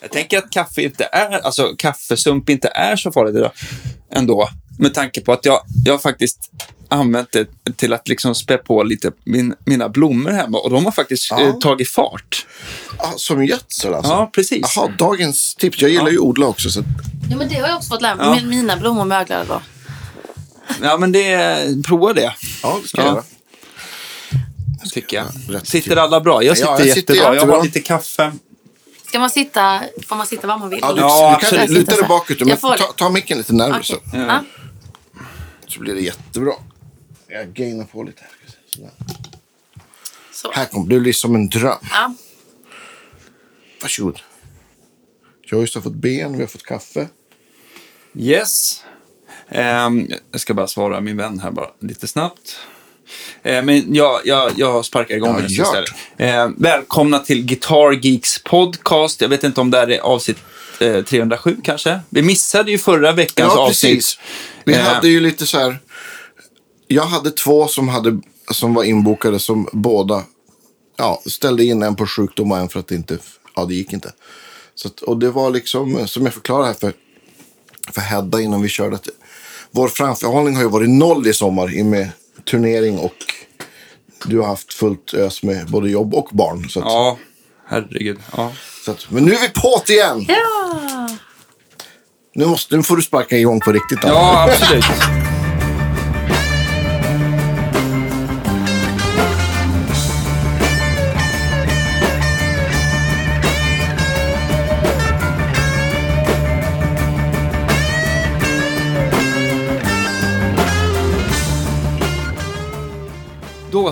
Jag tänker att kaffe inte är, alltså kaffesump inte är så farligt idag ändå. Med tanke på att jag, jag har faktiskt använt det till att liksom spä på lite min, mina blommor hemma och de har faktiskt Ja. eh, tagit fart. Ah, som gödsel alltså? Ja, precis. Jaha, dagens tips. Jag gillar ju att odla också. Så Ja, men det har jag också fått lära mig. Ja. Min- Mina blommor möglade då. Ja, men det, prova det, ja, det ska jag Ja. göra. tycker jag. Rätt Sitter alla bra? Jag sitter, Ja, jag sitter jättebra. Jag jättebra. har lite kaffe. Ska man sitta, får man sitta var man vill? Ja, du, Ja, du kan absolut. luta dig bakåt. Men Jag ta, ta micken lite närmare Okej. så, Ja. så blir det jättebra. Jag gainar på lite. här. Så. Här kommer det blir som en dröm. Ja. Varsågod. Joyce har fått ben, vi har fått kaffe. Yes. Ehm, jag ska bara svara min vän här bara lite snabbt. Eh, men jag, jag, jag sparkar igång Ja, den istället. Eh, välkomna till Guitar Geeks podcast. Jag vet inte om det här är avsnitt eh, 307 kanske. Vi missade ju förra veckans Ja, avsnitt. precis. Vi Eh, hade ju lite så här. Jag hade två som, hade, som var inbokade som båda ja, ställde in en på sjukdom och en för att det inte ja, det gick inte. Så att, och det var liksom, som jag förklarade här för, för Hedda innan vi körde, att vår framförhållning har ju varit noll i sommar i med turnering och du har haft fullt ös med både jobb och barn. Så att, Ja, herregud. Ja. så att, men nu är vi på det igen! ja. Nu, måste, nu får du sparka igång på riktigt. Anna. ja, absolut.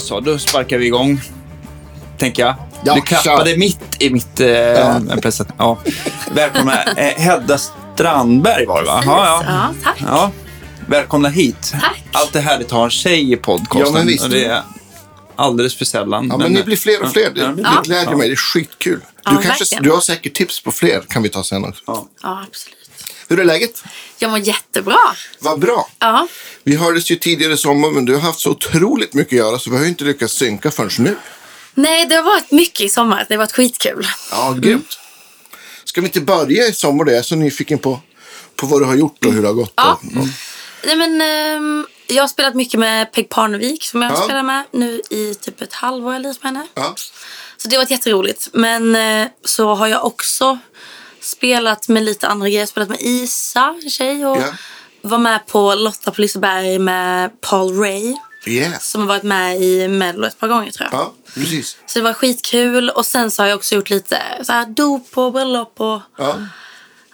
Så, då sparkar vi igång. Tänker jag. Ja, du klappade kör. mitt i mitt... Eh, ja. Ja. Välkomna. Eh, Hedda Strandberg var det va? Ja, ja. ja, tack. ja. Välkomna hit. Tack. Allt det här det tar en tjej i podcasten. Ja, men visst. Och det är alldeles för sällan. Ja, men ni blir fler och fler. Det, det ja. glädjer mig. Det är skitkul. Du, Ja, kanske, du har säkert tips på fler. kan vi ta sen också. Ja. Ja, absolut. Hur är läget? Jag mår jättebra. Vad bra. Ja. Vi hördes ju tidigare i sommar, men du har haft så otroligt mycket att göra så vi har ju inte lyckats synka förrän nu. Nej, det har varit mycket i sommar. Det har varit skitkul. Ja, grymt. Ska vi inte börja i sommar? Jag är så nyfiken på, på vad du har gjort och hur det har gått. Ja. Och, och, Nej, men, ehm, jag har spelat mycket med Peg Parnevik som jag Ja. spelar med nu i typ ett halvår. Jag lirat med henne. ja. Så det har varit jätteroligt. Men eh, så har jag också spelat med lite andra grejer. Spelat med Isa, en tjej. Och Ja. var med på Lotta på Liseberg med Paul Ray. Yes. Som har varit med i Mello ett par gånger tror jag. Ja, precis. Så det var skitkul. Och sen så har jag också gjort lite så här dop och bröllop och Ja.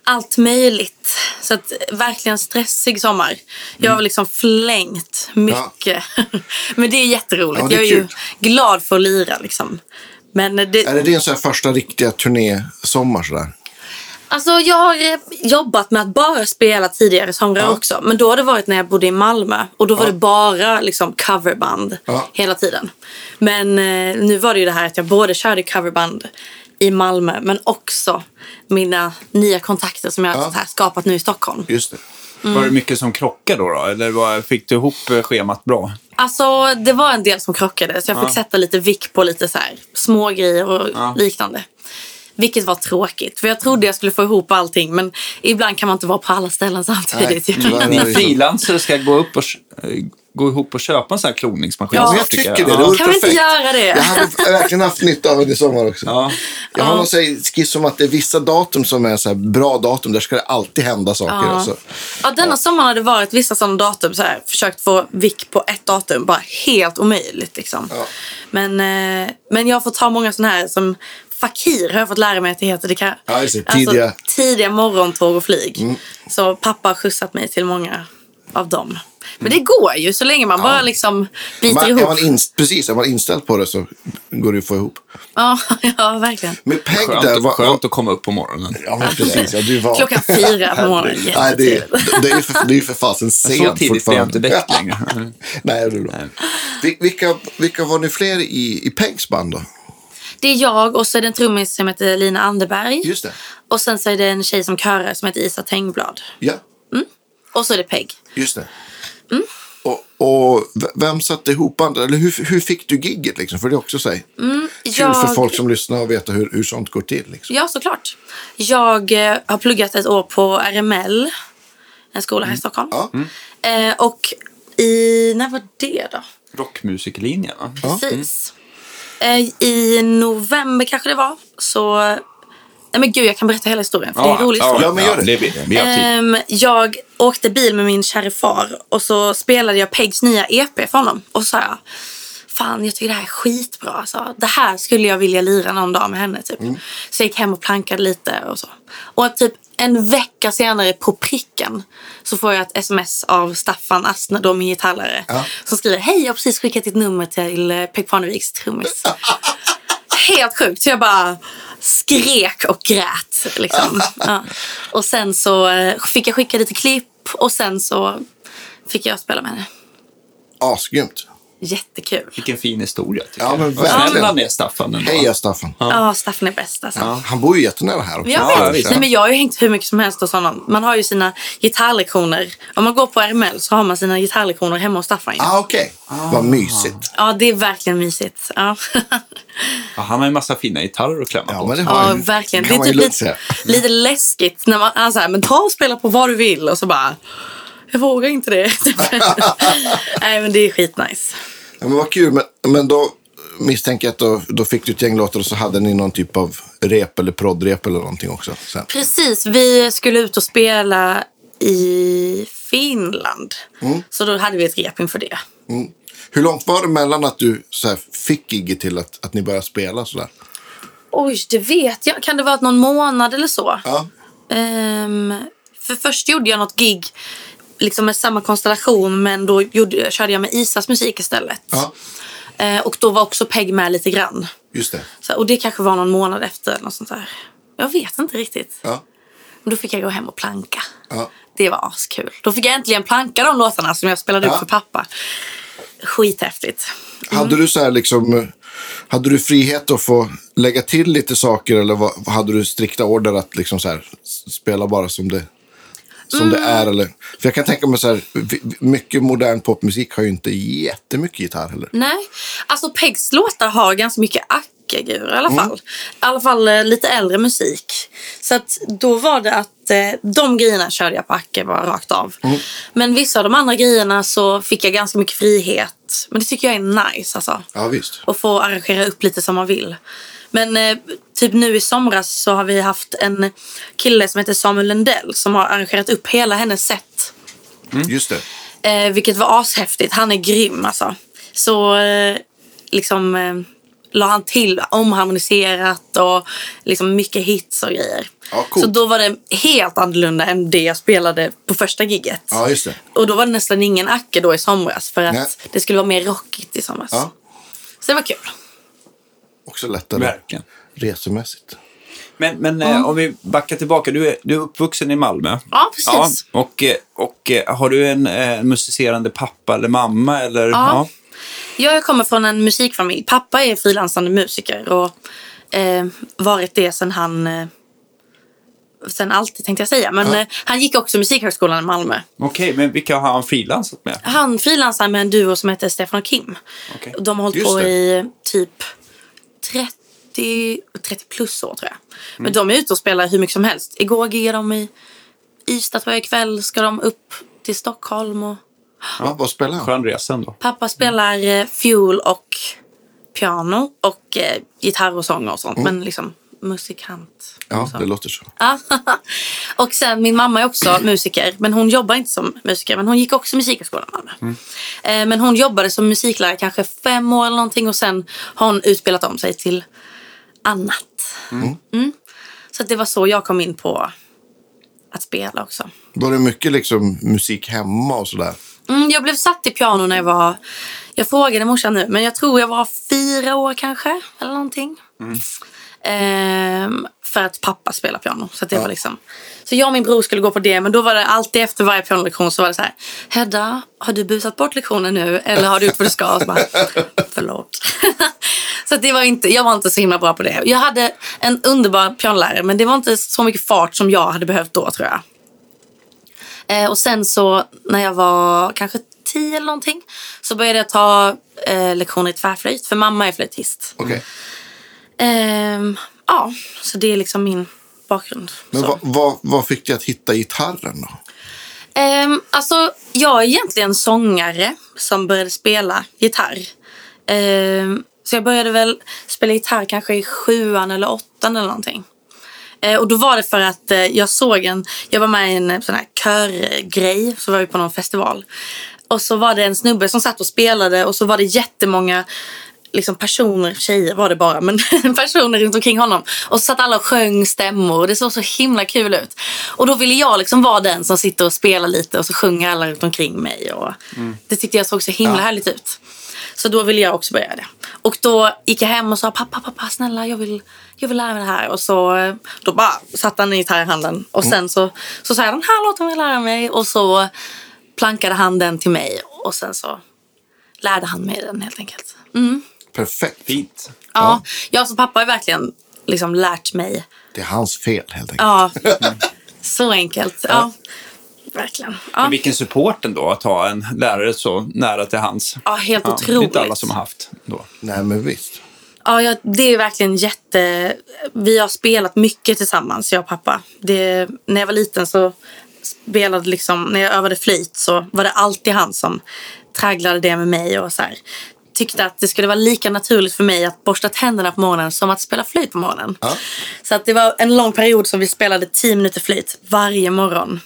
allt möjligt. Så att verkligen stressig sommar. Jag Mm. har liksom flängt mycket. Men det är jätteroligt. Ja, det är jag är ju kul. glad för att lira liksom. Men det, Är det din så första riktiga turnésommar sådär? Alltså jag har jobbat med att bara spela tidigare somrar Ja. också. Men då har det varit när jag bodde i Malmö. Och då var det bara liksom coverband Ja. hela tiden. Men eh, nu var det ju det här att jag både körde coverband i Malmö men också mina nya kontakter som jag har Ja. skapat nu i Stockholm. Just det. Mm. Var det mycket som krockade då? då? Eller var, fick du ihop eh, schemat bra? Alltså det var en del som krockade så jag fick Ja. sätta lite vick på lite så här små grejer och Ja. liknande. Vilket var tråkigt. För jag trodde jag skulle få ihop allting. Men ibland kan man inte vara på alla ställen samtidigt. Nej. Ni Ja, så. frilansare ska gå, upp och, eh, gå ihop och köpa en sån här klonningsmaskin. Ja, jag tycker det. Det Ja. vore Kan vi inte göra det? Jag hade verkligen haft nytta av det i sommar också. Ja. Jag har Ja. någon så skiss om att det är vissa datum som är så här bra datum. Där ska det alltid hända saker. Ja. Alltså. Ja, denna sommaren har det varit vissa sådana datum. Så här, försökt få vick på ett datum. Bara helt omöjligt. Liksom. Ja. Men, eh, men jag har fått ta många sådana här som Fakir har jag fått lära mig att det heter. Det kan, Ja, det. Tidiga- Alltså, tidiga morgontåg och flyg. Så pappa har skjutsat mig till många av dem. Men det går ju så länge man bara liksom biter Man, är ihop. man inst- precis, är man inställd på det så går det att få ihop. Ja, ja, verkligen. Med Peg Skönt, där. att- Var, skönt att komma upp på morgonen. Ja, men precis. Ja, du var... Klockan fyra på morgonen. Nej, det, är- det är ju för, det är ju för fasen Så sent tidigt blir jag inte fortfarande. väckt längre. Nej, det är bra. Vil- Vilka, vilka var ni fler i, i Pegs band då? Det är jag och så är det en trummis som heter Lina Anderberg. Just det. Och sen så är det en tjej som körar som heter Isa Tengblad. Ja, Och så är det Peg. just det. Och, och v- vem satte ihop bandet? Eller hur, hur fick du gigget? Liksom? För det är också så här, kul för jag- folk som lyssnar att veta hur, hur sånt går till. Liksom. Ja, såklart. Jag eh, har pluggat ett år på RML, en skola här i Stockholm. Ja. Eh, och i, när var det då? Rockmusiklinjen, va? Precis. Eh, I november kanske det var. Så, nej men gud jag kan berätta hela historien för det är en rolig historia. Ja, men gör det. vi har tid. Ehm, jag åkte bil med min kära far och så spelade jag Pegs nya EP för honom. Och så sa jag, fan jag tycker det här är skitbra. Alltså. Det här skulle jag vilja lira någon dag med henne. Typ. Så jag gick hem och plankade lite och så. Och typ en vecka senare på pricken så får jag ett sms av Staffan Astner, då min gitarrlärare. Ja. Som skriver, hej jag har precis skickat ditt nummer till eh, Peg Parneviks trummis. Helt sjukt. Så jag bara skrek och grät. Liksom. Ja. Och sen så eh, fick jag skicka lite klipp och sen så fick jag spela med henne. Asgrymt. Jättekul. Vilken fin historia. Tycker Ja, jag. men Vad snäll verkligen. han är, Staffan. Heja Staffan. Ja, Staffan är bäst alltså. Han bor ju jättenära här också. Jag Ja, vet. Nej, men jag har ju hängt hur mycket som helst hos honom. Man har ju sina gitarrlektioner. Om man går på RML så har man sina gitarrlektioner hemma hos Staffan. ju. Ah, Okej, vad mysigt. Ja, det är verkligen mysigt. Ja, Ja, han har en massa fina gitarrer att klämma Ja, på. men det har ja jag. verkligen. Det är ju typ lite, lite läskigt när man han säger men ta och spela på vad du vill och så bara jag vågar inte det. Nej, men det är skitnice. Ja, men vad kul. Men, men då misstänker jag att då, då fick du ett gäng låtar och så hade ni någon typ av rep eller proddrep eller någonting också. Sen. Precis, vi skulle ut och spela i Finland. Så då hade vi ett rep inför det. Mm. Hur långt var det mellan att du så här, fick gigget till att, att ni började spela sådär? Oj, det vet jag. Kan det vara någon månad eller så? Ja. Ehm, för först gjorde jag något gig liksom med samma konstellation men då gjorde, körde jag med Isas musik istället. Ja, Eh, och då var också Peg med lite grann. just det. Så, och det kanske var någon månad efter. Något sånt där. Jag vet inte riktigt. Ja, Men då fick jag gå hem och planka. ja. Det var askul. Då fick jag äntligen planka de låtarna som jag spelade Ja. upp för pappa. Skithäftigt. Hade du så här liksom... Hade du frihet att få lägga till lite saker eller vad, hade du strikta order att liksom så här, spela bara som det, som det är? Eller? För jag kan tänka mig så här, mycket modern popmusik har ju inte jättemycket gitarr heller. Nej, alltså Pegs låtar har ganska mycket ackegur i alla fall. I alla fall lite äldre musik. Så att då var det att eh, de grejerna körde jag på acke bara rakt av. Men vissa av de andra grejerna så fick jag ganska mycket frihet. Men det tycker jag är nice alltså. Ja, visst. Och få arrangera upp lite som man vill. Men eh, typ nu i somras så har vi haft en kille som heter Samuel Lundell som har arrangerat upp hela hennes set. Just det. Eh, vilket var ashäftigt. Han är grym alltså. Så eh, liksom eh, la han till omharmoniserat och liksom mycket hits och grejer. Ja, coolt. så då var det helt annorlunda än det jag spelade på första gigget. Ja, just det. Och då var det nästan ingen acke då i somras för att Nej. det skulle vara mer rockigt i somras. Ja. Så det var kul. Också lättare Verkligen. Resemässigt. Men, men eh, om vi backar tillbaka. Du är, du är uppvuxen i Malmö. Ja, precis. Ja, och, eh, och eh, har du en eh, musicerande pappa eller mamma? Eller, Ja. Jag kommer från en musikfamilj. Pappa är frilansande musiker och eh, varit det sen han... Eh, sen alltid tänkte jag säga. Men eh, han gick också Musikhögskolan i Malmö. Okej, men vilka har han frilansat med? Han frilansar med en duo som heter Stefan och Kim. Okej. De har hållit Just på det. i typ 30, 30 plus år tror jag. Men de är ute och spelar hur mycket som helst. Igår giggade de i Ystad tror jag ikväll. Ska de upp till Stockholm och... Ja, vad spelar han? Skön resa ändå. Pappa spelar eh, fiol och piano och eh, gitarr och sång och sånt. Men liksom musikant. Ja, Så. det låter så. Och sen min mamma är också musiker. Men hon jobbar inte som musiker. Men hon gick också musikhögskolan i Malmö. Eh, men hon jobbade som musiklärare kanske fem år eller någonting. Och sen har hon utbildat om sig till annat. Mm. Så att det var så jag kom in på att spela också. Var det mycket liksom musik hemma och sådär? Mm, jag blev satt i piano när jag var... Jag frågade morsan nu, men jag tror jag var fyra år kanske. Eller någonting. Ehm, för att pappa spelar piano. Så, det var liksom... så jag och min bror skulle gå på det, men då var det alltid efter varje pianolektion så var det så här. Hedda, har du busat bort lektionen nu? Eller har du gjort vad du ska? Och så bara, Förlåt. så det var inte, jag var inte så himla bra på det. Jag hade en underbar pianolärare, men det var inte så mycket fart som jag hade behövt då tror jag. Eh, och sen så när jag var kanske tio eller någonting så började jag ta eh, lektioner i tvärflöjt, för mamma är flöjtist. Ehm, ja, så det är liksom min bakgrund. Men vad, vad, vad fick dig att hitta gitarren då? Ehm, alltså, jag är egentligen sångare som började spela gitarr. Ehm, så jag började väl spela gitarr kanske i sjuan eller åttan eller någonting. Eh, och då var det för att eh, jag såg en, jag var med i en sån här körgrej, så var vi på någon festival. Och så var det en snubbe som satt och spelade och så var det jättemånga liksom personer, tjejer var det bara, men personer runt omkring honom. Och så satt alla och sjöng stämmor och det såg så himla kul ut. Och då ville jag liksom vara den som sitter och spelar lite och så sjunger alla runt omkring mig. Och Det tyckte jag såg så himla Ja. härligt ut. Så då ville jag också börja det. Och då gick jag hem och sa pappa, pappa, snälla jag vill, jag vill lära mig det här. Och så då bara satte han en gitarr i handen. Och sen så, så sa jag den här låten vill jag lära mig. Och så plankade han den till mig. Och sen så lärde han mig den helt enkelt. Mm. Perfekt. Fint. Ja, jag som pappa har verkligen liksom lärt mig. Det är hans fel helt enkelt. Ja, så enkelt. Ja, verkligen. Ja. Men vilken support ändå att ha en lärare så nära till hands. Ja, helt Det är otroligt. inte alla som har haft då. Nej, men visst. Ja, ja, det är verkligen jätte... Vi har spelat mycket tillsammans, jag och pappa. Det, när jag var liten så spelade liksom... När jag övade flöjt så var det alltid han som tragglade det med mig och så här, tyckte att det skulle vara lika naturligt för mig att borsta tänderna på morgonen som att spela flöjt på morgonen. Ja. Så att det var en lång period som vi spelade 10 minuter flöjt varje morgon.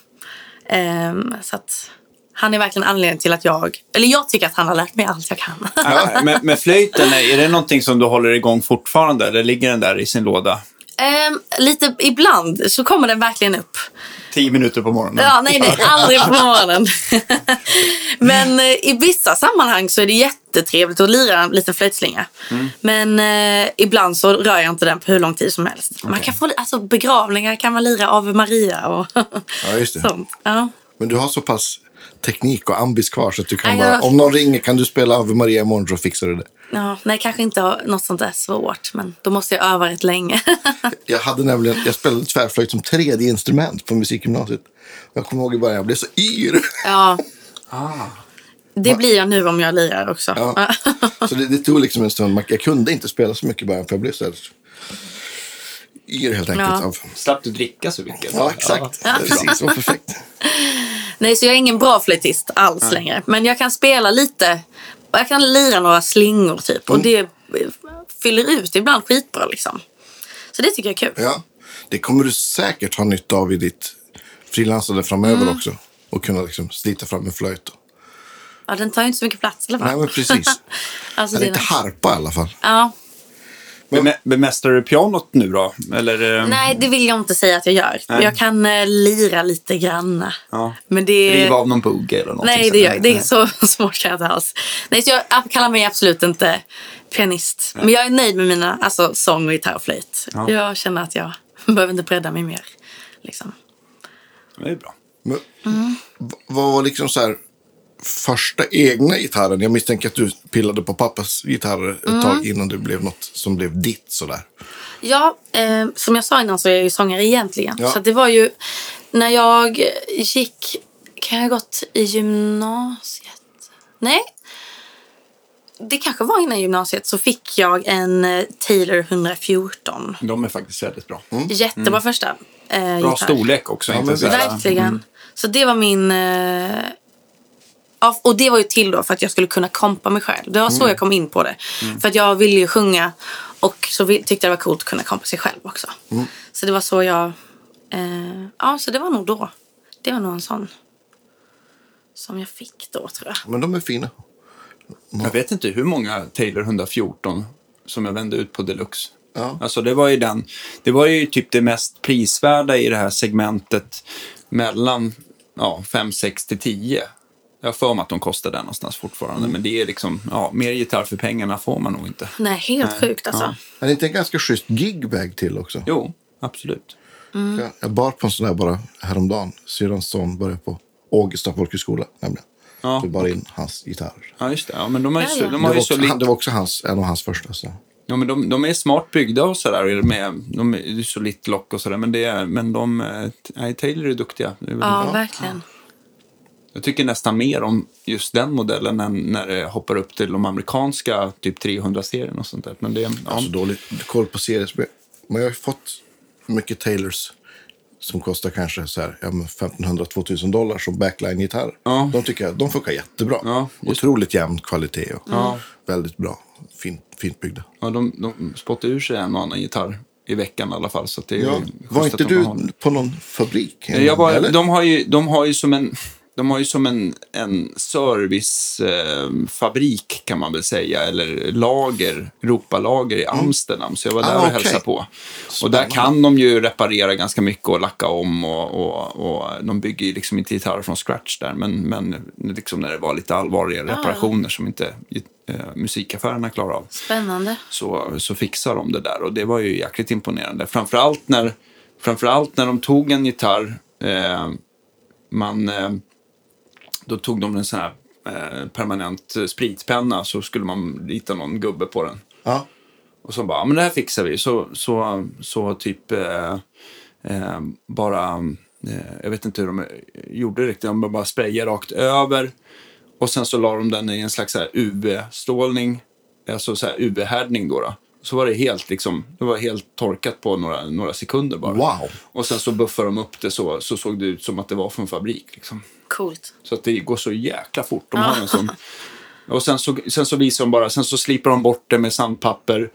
Ehm, så att han är verkligen anledningen till att jag... Eller jag tycker att han har lärt mig allt jag kan. Ja, men, men flöjten, är det någonting som du håller igång fortfarande? Eller ligger den där i sin låda? Ehm, lite ibland så kommer den verkligen upp. Tio minuter på morgonen? Ja, nej, nej, aldrig på morgonen. Men eh, i vissa sammanhang så är det jättetrevligt att lira en liten flöjtslinga. Men eh, ibland så rör jag inte den på hur lång tid som helst. Man kan få, alltså, begravningar kan man lira Ave Maria och Ja, just det. sånt. Ja. Men du har så pass teknik och ambis kvar så att du kan bara, om någon ringer kan du spela Ave Maria imorgon så fixar du det. Ja, nej, kanske inte något sånt där svårt, men då måste jag öva rätt länge. Jag hade nämligen, jag spelade tvärflöjt som tredje instrument på musikgymnasiet. Jag kommer ihåg i början, jag blev så yr. ja, Ah. det blir jag nu om jag lirar också. Ja. Så det, det tog liksom en stund, jag kunde inte spela så mycket i början för jag blev så här yr helt enkelt. Ja. Av, Slapp du dricka så mycket? ja, exakt. Precis, det var perfekt. Nej, så jag är ingen bra flöjtist alls längre. Men jag kan spela lite. Och jag kan lira några slingor typ. Och det eh, fyller ut ibland skitbra liksom. Så det tycker jag är kul. Ja, det kommer du säkert ha nytta av i ditt frilansande framöver Mm. också. Och kunna liksom slita fram en flöjt. Ja, den tar ju inte så mycket plats eller vad? Nej, men precis. alltså, Eller det inte harpa i alla fall. Ja. Beme- Bemästrar du pianot nu då? Eller, eh, Nej, det vill jag inte säga att jag gör. Nej. Jag kan eh, lira lite granna. Ja. Men det riva av någon bugg eller någonting? Nej, så det, gör, det är så svårt kan jag inte alls. Nej, så jag kallar mig absolut inte pianist. Men jag är nöjd med mina alltså, sång, och gitarr och flöjt. Ja. Jag känner att jag behöver inte bredda mig mer. Liksom. Det är bra. Men, Mm. Vad var liksom så här första egna gitarren? Jag misstänker att du pillade på pappas gitarrer ett Mm. tag innan det blev något som blev ditt sådär. Ja, eh, som jag sa innan så är jag ju sångare egentligen. Ja. Så det var ju när jag gick, kan jag ha gått i gymnasiet? Nej. Det kanske var innan gymnasiet så fick jag en eh, Taylor 114. De är faktiskt väldigt bra. Jättebra första eh, Bra gitarr. storlek också. Ja, Verkligen. Så det var min... Eh, ja, och det var ju till då för att jag skulle kunna kompa mig själv. Det var så jag kom in på det. För att jag ville ju sjunga och så tyckte jag det var coolt att kunna kompa sig själv också. Så det var så jag... Eh, ja, så det var nog då. Det var nog en sån som jag fick då tror jag. Men de är fina. Jag vet inte hur många Taylor 114 som jag vände ut på Deluxe. Ja. Alltså det var ju den, det var ju typ det mest prisvärda i det här segmentet mellan ja, 5, 6 till 10. Jag har för mig att de kostar där någonstans fortfarande, men det är liksom, ja, mer gitarr för pengarna får man nog inte. Nej, helt sjukt alltså. Är det inte en ganska schysst gigbag till också? Jo, absolut. Jag, jag bar på en sån där bara häromdagen. Syrrans son började på Ågesta folkhögskola nämligen. Ja. Så bara in hans gitarr. Ja, just det. Ja, men de, är ju Ja, så, ja. de Det har var, ju också, så han, det var också hans, en av hans första. Så. Ja, men de, de är smart byggda och sådär. Med, de är lite lock och sådär. Men, det är, men de, eh, nej, Taylor är duktiga. Det är Ja, verkligen. Jag tycker nästan mer om just den modellen än när det hoppar upp till de amerikanska typ 300-serien och sånt där. Men det, ja. Alltså dålig koll på seriespel. Men jag har fått mycket Taylors som kostar kanske så här, ja, 1500-2000 dollar som backline-gitarr. Ja. De tycker jag de funkar jättebra. Ja, Otroligt jämn kvalitet och Ja. väldigt bra. Fint, fint byggda. ja, de, de spottar ur sig en och annan gitarr i veckan i alla fall. Så det är Ja. Var inte du på någon fabrik? Jag var, Eller? de, har ju, de har ju som en, de har ju som en, en servicefabrik eh, kan man väl säga, eller lager, Europalager i Amsterdam. Så jag var där Ah, och okej. hälsade på. Och där kan de ju reparera ganska mycket och lacka om och, och, och de bygger ju liksom inte gitarrer från scratch där. Men, men liksom när det var lite allvarliga reparationer som inte eh, musikaffärerna klarar av Spännande. så, så fixar de det där. Och det var ju jäkligt imponerande. Framförallt när, framförallt när de tog en gitarr. Eh, man, eh, då tog de en sån här eh, permanent spritpenna så skulle man rita någon gubbe på den. Ja. Och så bara, "Ja, men det här fixar vi. Så, så, så typ eh, eh, bara, eh, jag vet inte hur de gjorde riktigt, de bara sprayade rakt över. Och sen så la de den i en slags UV-strålning, alltså så här UV-härdning då, då. Så var det helt liksom, det var helt torkat på några, några sekunder bara. Wow. Och sen så buffade de upp det så, så såg det ut som att det var från fabrik liksom. Coolt. Så att det går så jäkla fort. De har en sån. Och sen så, sen så visar de bara, sen så slipar de bort det med sandpapper.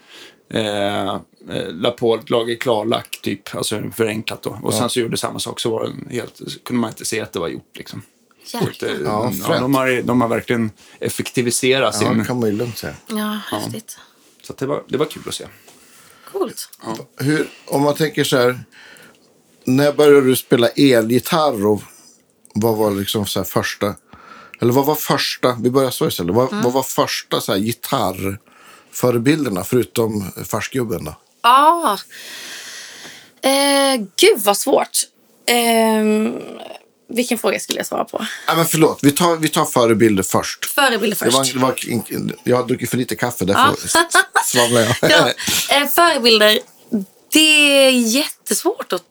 Eh, eh, la på ett lager klarlack, typ, alltså förenklat då. Och sen så gjorde samma sak, så var den helt, så kunde man inte se att det var gjort liksom. Så att, Jäklar. Ja, ja, de, har, de har verkligen effektiviserat ja, sin... det kan man ju lugnt säga. Ja, häftigt. Så att det, var, det var kul att se. Coolt. Hur, om man tänker så här. När började du spela elgitarr och vad var liksom så första? Eller vad var första? Vi börjar så istället. Vad, Mm. vad var första så här gitarrförebilderna förutom Farsgubben då? Ja. Eh, gud vad svårt. Eh, vilken fråga skulle jag svara på? Nej, men förlåt, vi tar, vi tar förebilder först. Förebilder Det först. var, det var, jag har druckit för lite kaffe, därför svamlar jag. ja, eh, förebilder, det är jättesvårt att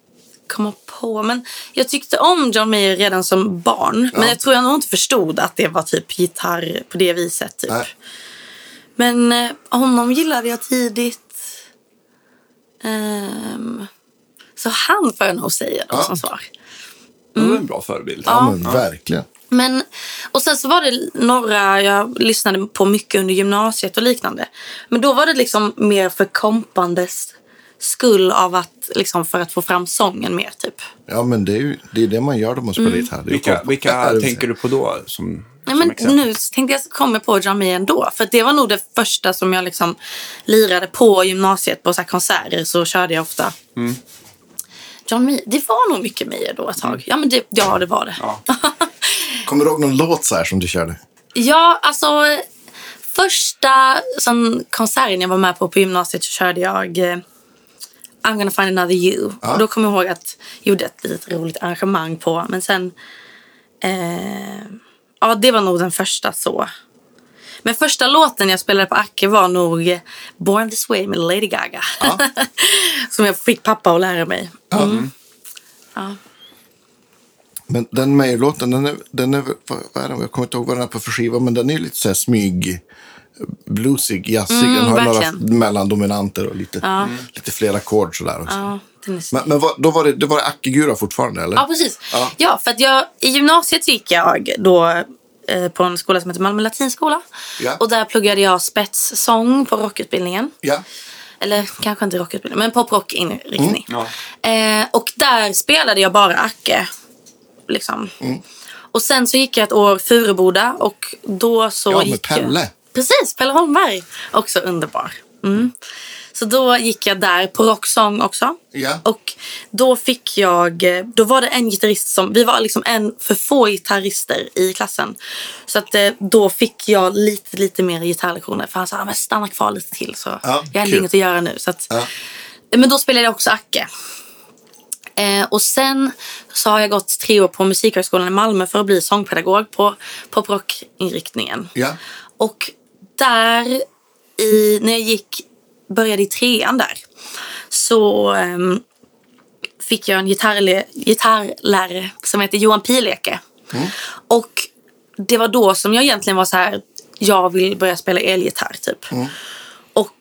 komma på. Men jag tyckte om John Mayer redan som barn. Men Ja. jag tror jag nog inte förstod att det var typ gitarr på det viset. Typ. Nej. Men eh, honom gillade jag tidigt. Ehm, så han får jag nog säga då Ja. som svar. Det var en bra förebild. Ja, men verkligen. Men, och sen så var det några jag lyssnade på mycket under gymnasiet och liknande. Men då var det liksom mer för kompandes skull av att liksom för att få fram sången mer typ. Ja, men det är ju det, är det man gör då man spelar Mm. gitarr. Vilka, vilka Ja, tänker du på då som, Nej, som men exempel? nu tänkte jag komma på John Mayer ändå. För det var nog det första som jag liksom lirade på gymnasiet. På så här konserter så körde jag ofta. Mm. John Mayer, det var nog mycket Mayer då ett tag. Ja, men det, ja, det var det. Ja. Kommer du ihåg någon låt så här som du körde? Ja, alltså första sån konserten jag var med på på gymnasiet så körde jag eh, I'm gonna find another you. Ja. Och då kommer jag ihåg att jag gjorde ett litet roligt arrangemang på. Men sen... Eh, ja, det var nog den första så. Men första låten jag spelade på Acke var nog Born this way med Lady Gaga. Som jag fick pappa att lära mig. Mm. Ja. Men den Mayer-låten, den är, den är, vad är den? Jag kommer inte ihåg vad den är på för skiva, men den är lite så här smyg, bluesig, jazzig. Mm, den har några verkligen. mellandominanter och lite, lite fler ackord sådär också. Ja, Men, men vad, då var det, det var det Ackegura fortfarande, eller? Ja, precis. Ja. Ja. för att jag, i gymnasiet gick jag då eh, på en skola som heter Malmö latinskola. Ja. Och där pluggade jag spetssång på rockutbildningen. Ja. Eller kanske inte rockutbildning, men poprock-inriktning. Ja. Eh, och där spelade jag bara Acke. Liksom. Mm. Och sen så gick jag ett år Furuboda och då så Ja, med gick Pelle. Jag... Precis, Pelle Holmberg. Också underbar. Mm. Så då gick jag där på rocksång också. Ja. Och då fick jag, då var det en gitarrist som, vi var liksom en för få gitarrister i klassen. Så att eh, då fick jag lite, lite mer gitarrlektioner. För han sa, "Ja, men stanna kvar lite till så Ja, jag har inget att göra nu. Så att, Ja. Men då spelade jag också Acke. Eh, och sen så har jag gått tre år på Musikhögskolan i Malmö för att bli sångpedagog på poprock-inriktningen. Ja. Och där, i, när jag gick, började i trean där, så ehm, fick jag en gitarrle, gitarrlärare som heter Johan Pileke. Och det var då som jag egentligen var så här, jag vill börja spela elgitarr typ. Och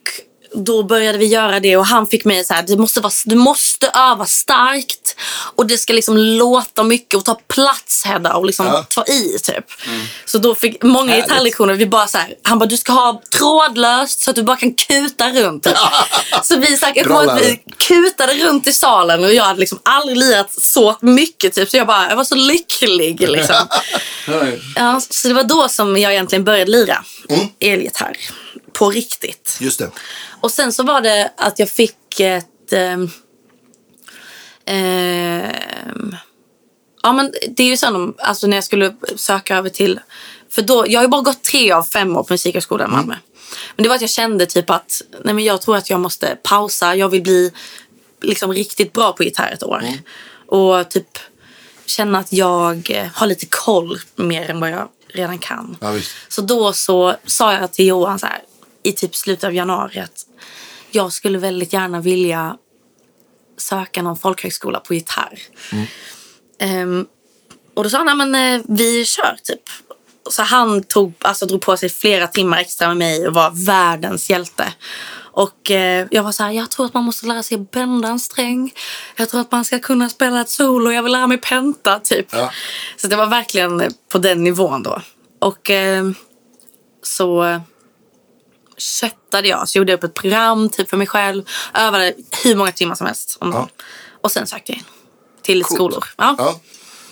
då började vi göra det och han fick mig så här, du måste, vara, du måste öva starkt och det ska liksom låta mycket och ta plats Hedda och liksom Ja. ta i typ. Så då fick många Härligt. gitarrlektioner, vi bara så här, han bara du ska ha trådlöst så att du bara kan kuta runt. Typ. så vi, så här, jag vi kutade runt i salen och jag hade liksom aldrig lirat så mycket typ så jag bara, jag var så lycklig liksom. Ja, så det var då som jag egentligen började lira elgitarr. På riktigt. Just det. Och sen så var det att jag fick ett... ehm, ehm, ja men det är ju sen om, alltså när jag skulle söka över till... För då, jag har ju bara gått tre av fem år på Musikhögskolan i Malmö. Men det var att jag kände typ att nej men jag tror att jag måste pausa. Jag vill bli liksom riktigt bra på gitarr ett år. Och typ känna att jag eh, har lite koll mer än vad jag redan kan. Ja. Så då så sa jag till Johan så här, i typ slutet av januari att jag skulle väldigt gärna vilja söka någon folkhögskola på gitarr. Ehm, och då sa han, "Nej, men eh, vi kör typ. Så han tog, alltså, drog på sig flera timmar extra med mig och var världens hjälte. Och eh, jag var så här, jag tror att man måste lära sig bända en sträng. Jag tror att man ska kunna spela ett solo. Jag vill lära mig penta typ. Ja. Så det var verkligen på den nivån då. Och eh, så köttade jag. Så gjorde jag upp ett program typ för mig själv. Övade hur många timmar som helst om dagen. Och sen sökte jag in till lite skolor. Ja. Ja.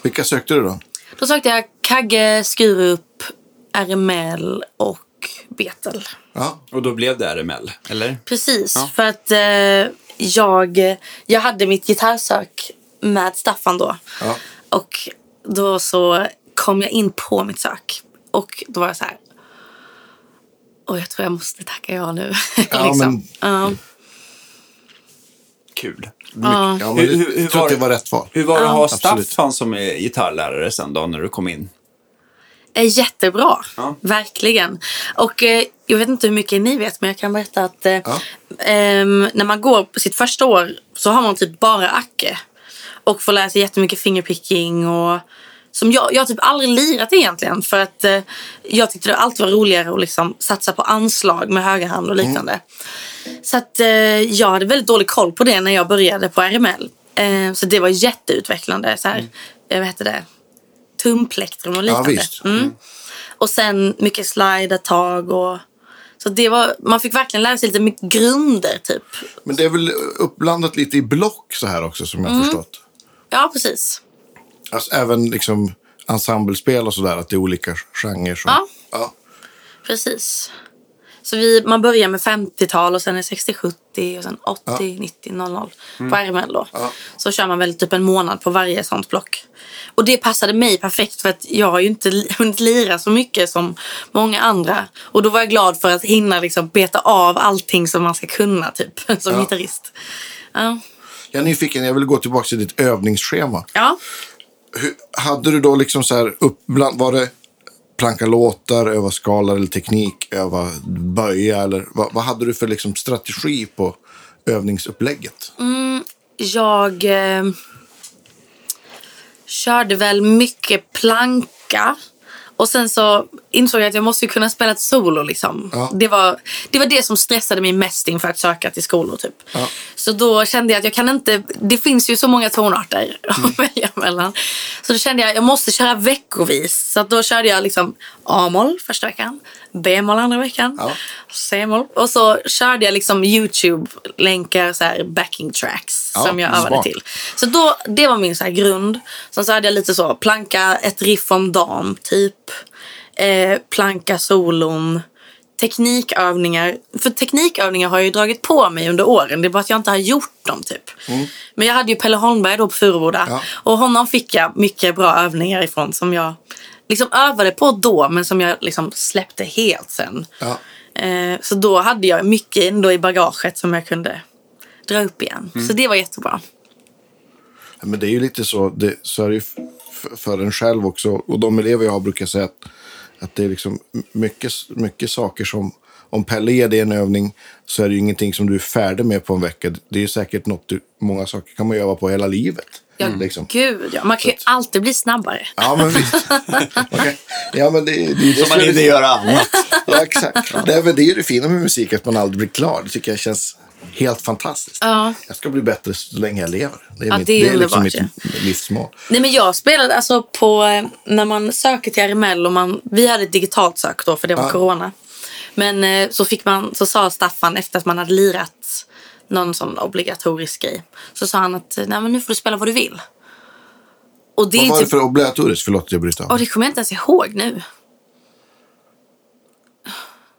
Vilka sökte du då? Då sökte jag Kagge, Skurup, RML och Betel. Ja. Och då blev det RML, eller? Precis, Ja. för att eh, jag, jag hade mitt gitarrsök med Staffan då. Ja. Och då så kom jag in på mitt sök. Och då var jag så här. Och jag tror jag måste tacka ja nu. Ja, liksom. men- Ja. Kul. Ja. Ja, men Hur- hur- hur jag tror var att det var rätt val. Hur var det att ha. Staffan som är gitarrlärare sen då, när du kom in? är jättebra. Ja. Verkligen. Och eh, jag vet inte hur mycket ni vet, men jag kan berätta att eh, Ja. ehm, när man går på sitt första år så har man typ bara Acke. Och får lära sig jättemycket fingerpicking och som jag, jag typ aldrig lirat egentligen för att eh, jag tyckte det alltid var roligare att liksom satsa på anslag med höger hand och liknande. Så att eh, jag hade väldigt dålig koll på det när jag började på RML. Eh, så det var jätteutvecklande. Så här, eh, vad heter det? Tumplektrum och liknande. visst. Mm. Och sen mycket slide ett tag. Och, så det var, man fick verkligen lära sig lite mycket grunder typ. Men det är väl uppblandat lite i block så här också som jag Mm. har förstått. Ja, precis. Alltså, även liksom ensemblespel och sådär, att det är olika genrer. Som, Ja. ja. Precis. Så vi, man börjar med 50-tal och sen är 60-70 och sen 80, 90, 00 på RML då. Ja. Så kör man väl typ en månad på varje sånt block. Och det passade mig perfekt för att jag har ju inte hunnit lira så mycket som många andra. Och då var jag glad för att hinna liksom beta av allting som man ska kunna typ som Ja. gitarrist. Ja. Jag är nyfiken, jag vill gå tillbaka till ditt övningsschema. ja. Hur, hade du då liksom så här uppbland, var det planka låtar, öva skalar eller teknik, öva böja eller vad, vad hade du för liksom strategi på övningsupplägget? Mm, jag eh, körde väl mycket planka. Och sen så insåg jag att jag måste kunna spela ett solo. Liksom. Ja. Det, var, det var det som stressade mig mest inför att söka till skolor. Typ. Ja. Så då kände jag att jag kan inte... Det finns ju så många tonarter att välja mellan. Så då kände jag att jag måste köra veckovis. Så då körde jag liksom A-moll första veckan, B-moll andra veckan, Ja. C-moll. Och så körde jag liksom YouTube-länkar, så här backing tracks Ja, som jag övade smart. till. Så då, det var min så här grund. Sen så hade jag lite så, planka ett riff om dagen typ. Eh, planka solon. Teknikövningar. För teknikövningar har jag ju dragit på mig under åren. Det är bara att jag inte har gjort dem typ. Men jag hade ju Pelle Holmberg då på Furuboda. Ja. Och honom fick jag mycket bra övningar ifrån som jag liksom övade på då men som jag liksom släppte helt sen. Ja. Eh, så då hade jag mycket ändå i bagaget som jag kunde dra upp igen. Så det var jättebra. Men det är ju lite så, det, så är det ju för en själv också. Och de elever jag har brukar säga att Att det är liksom mycket, mycket saker som, om Pelle ger dig en övning så är det ju ingenting som du är färdig med på en vecka. Det är ju säkert något du, många saker kan man öva på hela livet. Ja, liksom. gud ja. Man kan ju alltid bli snabbare. Ja, men visst. Okej. Ja, men det, det, det, Som man inte gör annat. Ja, exakt. Det är, det är ju det fina med musik, att man aldrig blir klar. Det tycker jag känns helt fantastiskt. Ja. Jag ska bli bättre så länge jag lever. Det är, Ja, mitt, det är det är liksom mitt livsmål. Nej men jag spelade alltså på, eh, när man söker till RML och man, vi hade ett digitalt sök då för det var Ja. corona. Men eh, så fick man, så sa Staffan efter att man hade lirat någon sån obligatorisk grej. Så sa han att nej men nu får du spela vad du vill. Och det Vad var det typ, för obligatoriskt? Förlåt, jag bryter av. och det kommer jag inte ens ihåg nu.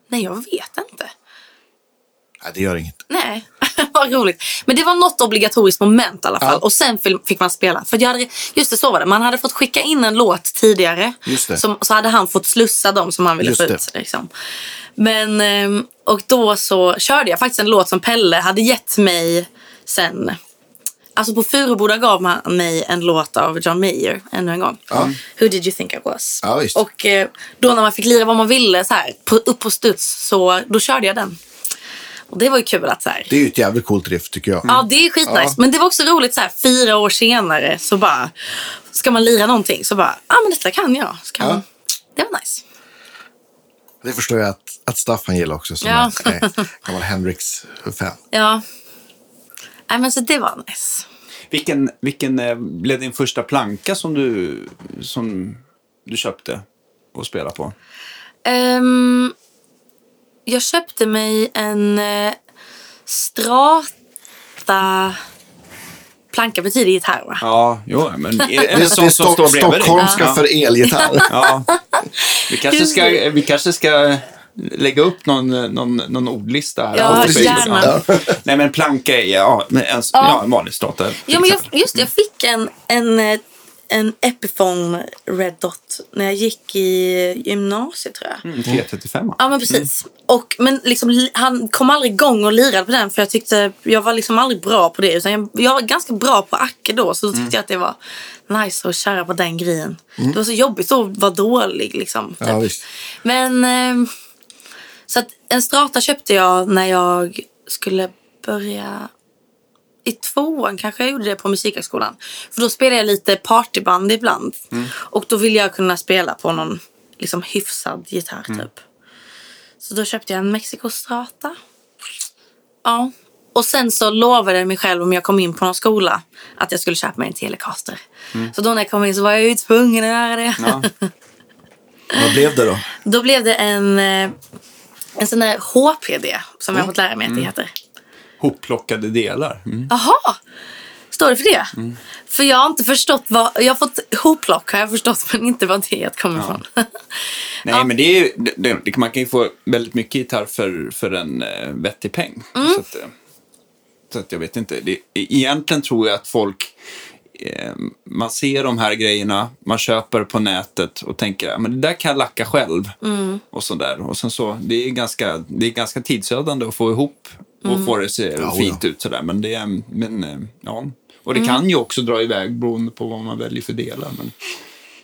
Nej jag vet inte. Nej, det gör inget. Nej, vad roligt. Men det var något obligatoriskt moment i alla fall. Ja. Och sen fick man spela. För jag hade, just det, så var det. Man hade fått skicka in en låt tidigare. Just det. Som, så hade han fått slussa dem som han ville Just få ut. Liksom. Men, ehm, och då så körde jag faktiskt en låt som Pelle hade gett mig sen. Alltså på Furuboda gav man mig en låt av John Mayer ännu en gång. Who did you think I was? Ja, visst. och eh, då när man fick lira vad man ville så här, på, upp på studs så då körde jag den. Och det var ju kul att så här, Det är ju ett jävligt coolt riff, tycker jag. Ja, det är skitnice. Ja. Men det var också roligt så här fyra år senare så bara ska man lira någonting så bara, ja ah, men detta kan jag. Så kan Ja. man. Det var nice. Det förstår jag att, att Staffan gillar också, som Ja. är gammal Hendrix-fan. Ja. Nej men så det var nice. Vilken, vilken eh, blev din första planka som du, som du köpte och spelade på? Ehm, jag köpte mig en uh, strata planka betyder gitarr va? Ja, jo, men Det en är, sån det är som stock, står bredvid dig. stockholmska Ja. för elgitarr. Ja. Vi kanske ska, vi kanske ska lägga upp någon, någon, någon ordlista här. Ja, Facebook. gärna. Ja. Nej, men planka är ja, men en, ja. en vanlig strata. Ja, men jag, just det, jag fick en, en, eh, en Epiphone Red Dot när jag gick i gymnasiet tror jag. Mm, 335. Ja men precis. Och, men liksom, li- han kom aldrig igång och lirade på den för jag tyckte jag var liksom aldrig bra på det. Utan jag, jag var ganska bra på Acke då så då tyckte jag att det var nice att köra på den grejen. Det var så jobbigt att vara dålig liksom. typ. Ja. Men ehm, så att en strata köpte jag när jag skulle börja i tvåan kanske jag gjorde det på musikhögskolan. För då spelade jag lite partyband ibland. Och då ville jag kunna spela på någon liksom hyfsad gitarr typ. Så då köpte jag en Mexico Strata. Ja. Och sen så lovade jag mig själv om jag kom in på någon skola att jag skulle köpa mig en Telecaster. Så då när jag kom in så var jag ju tvungen att göra det. Ja. Vad blev det då? Då blev det en, eh, en sån där HPD som jag har fått lära mig att det heter. Hopplockade delar. Mm. Står det för det? För jag har inte förstått vad... Jag har fått hoplock har jag förstått men inte vad det kommer ifrån. Nej, Ja. men det är det, det, man kan ju få väldigt mycket gitarr för, för en eh, vettig peng. Mm. Så, att, eh, så att jag vet inte. Det, egentligen tror jag att folk, man ser de här grejerna, man köper på nätet och tänker att det där kan jag lacka själv. Mm. Och sådär. Och sen så, det är ganska, det är ganska tidsödande att få ihop och Mm. få det att se Ja, fint ja. ut sådär. Men det, men eh, ja. Och Mm. det kan ju också dra iväg beroende på vad man väljer för delar. Men,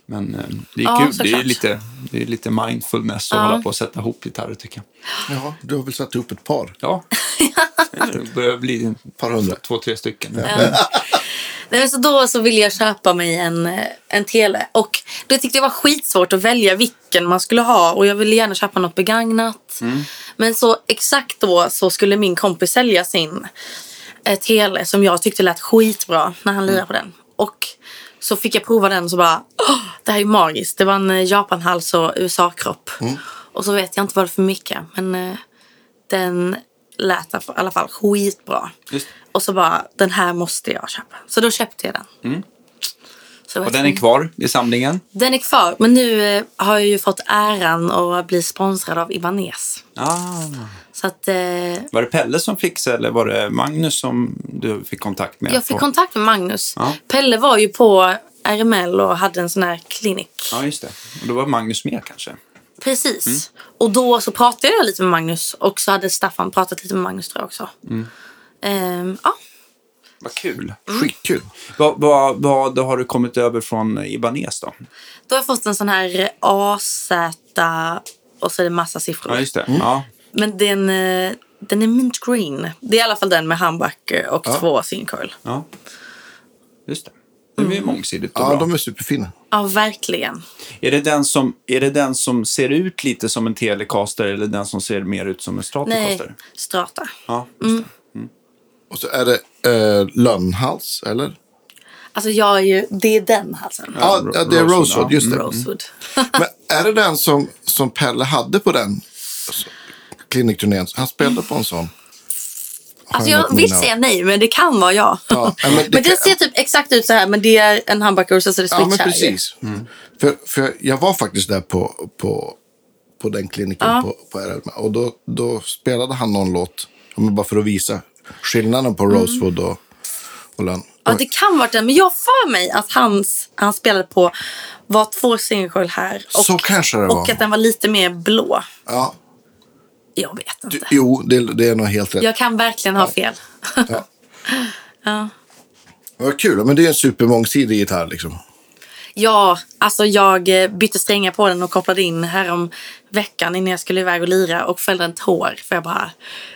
men eh, det är Ja, kul. Det är, lite, det är lite mindfulness att Ja. hålla på och sätta ihop gitarrer tycker jag. Ja, du har väl satt ihop ett par? Ja, det börjar bli Ett par hundra? två, tre stycken. Nej, så då så ville jag köpa mig en, eh, en tele. Och då tyckte jag var skitsvårt att välja vilken man skulle ha. Och jag ville gärna köpa något begagnat. Men så exakt då så skulle min kompis sälja sin eh, tele som jag tyckte lät skitbra när han lirade på den. Och så fick jag prova den och så bara, Åh, det här är magiskt. Det var en eh, Japanhals och USA-kropp. Och så vet jag inte vad det är för mycket. Men eh, den lät i alla fall skitbra. Just. Och så bara, den här måste jag köpa. Så då köpte jag den. Så Och den är kvar i samlingen. Den är kvar, men nu eh, har jag ju fått äran att bli sponsrad av Ibanez. Ah. Så att eh, Var det Pelle som fixade eller var det Magnus som du fick kontakt med? jag fick kontakt med Magnus. Ja. Pelle var ju på RML och hade en sån här klinik. Ja, just det. Och då var Magnus med kanske. Precis. Mm. Och då så pratade jag lite med Magnus och så hade Staffan pratat lite med Magnus tror jag också. Mm. Ehm, ja. Vad kul. Skitkul. Vad, vad, vad har du kommit över från Ibanez då? Då har jag fått en sån här AZ och så är det massa siffror. Ja, just det. Ja. Men den, eh, den är mint green. Det är i alla fall den med humbucker och två sincoil. ja. Just det. Det är ju mångsidigt och Ja, bra. de är superfina. Ja, verkligen. Är, det den som, är det den som ser ut lite som en Telecaster eller den som ser mer ut som en Nej, Stratocaster? strata. Ja, just det. Och så är det eh, lönnhals, eller? Alltså jag är ju, det är den halsen. Ja, ja det är Rosewood, Rosewood, ja. just det. Rosewood. Men är det den som, som Pelle hade på den klinikturnén? Han spelade på en sån. Har Alltså jag vill minne av. säga nej, men det kan vara jag. Ja, ja, men det men den kan- ser typ exakt ut så här, men det är en humbucker och så är det Ja, men precis. För, för jag var faktiskt där på, på, på den kliniken på, på RL. Och då, då spelade han någon låt. ja, Bara för att visa skillnaden på Rosewood och, och lönn. Ja, det kan vara den. Men jag för mig att hans, han spelade på var två singelcoil här. Och, Så kanske det var. och att den var lite mer blå. Ja, Jag vet du, inte. jo, det, det är nog helt rätt. Jag kan verkligen ha fel. Ja. Ja. Vad kul. Men det är en supermångsidig gitarr liksom. Ja, alltså jag eh, bytte strängar på den och kopplade in härom veckan innan jag skulle iväg och lira och fällde en tår. För jag bara,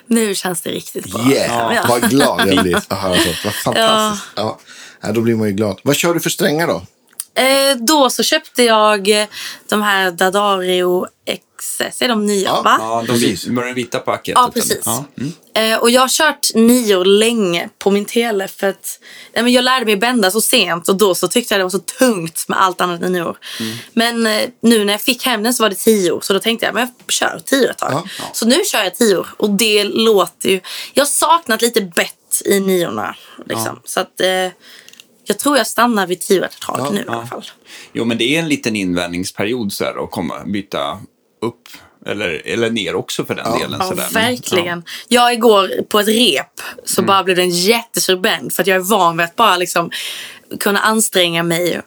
nu känns det riktigt bra. Yeah, Ja. vad glad jag blir höra sånt. Vad fantastiskt. Ja. Ja, då blir man ju glad. Vad kör du för strängar då? Eh, då så köpte jag eh, de här Dadario XS, är de nya Ja. va? Ja, de med det vita paketet. Ja, eller? precis. Ja. Mm. Eh, och jag har kört nio länge på min tele för att nej, men jag lärde mig bända så sent och då så tyckte jag det var så tungt med allt annat än nior. Mm. Men eh, nu när jag fick hem den så var det tio så då tänkte jag men jag kör tio ett tag. Ja. Så nu kör jag tio och det låter ju... Jag har saknat lite bett i niorna. Liksom. Så att eh, jag tror jag stannar vid tio ett tag Ja, nu i alla fall. Jo, men det är en liten invändningsperiod så här att komma, byta upp eller, eller ner också för den delen. Ja, så där. Men, verkligen. Jag igår på ett rep så bara blev det en jättestor bend för att jag är van vid att bara liksom kunna anstränga mig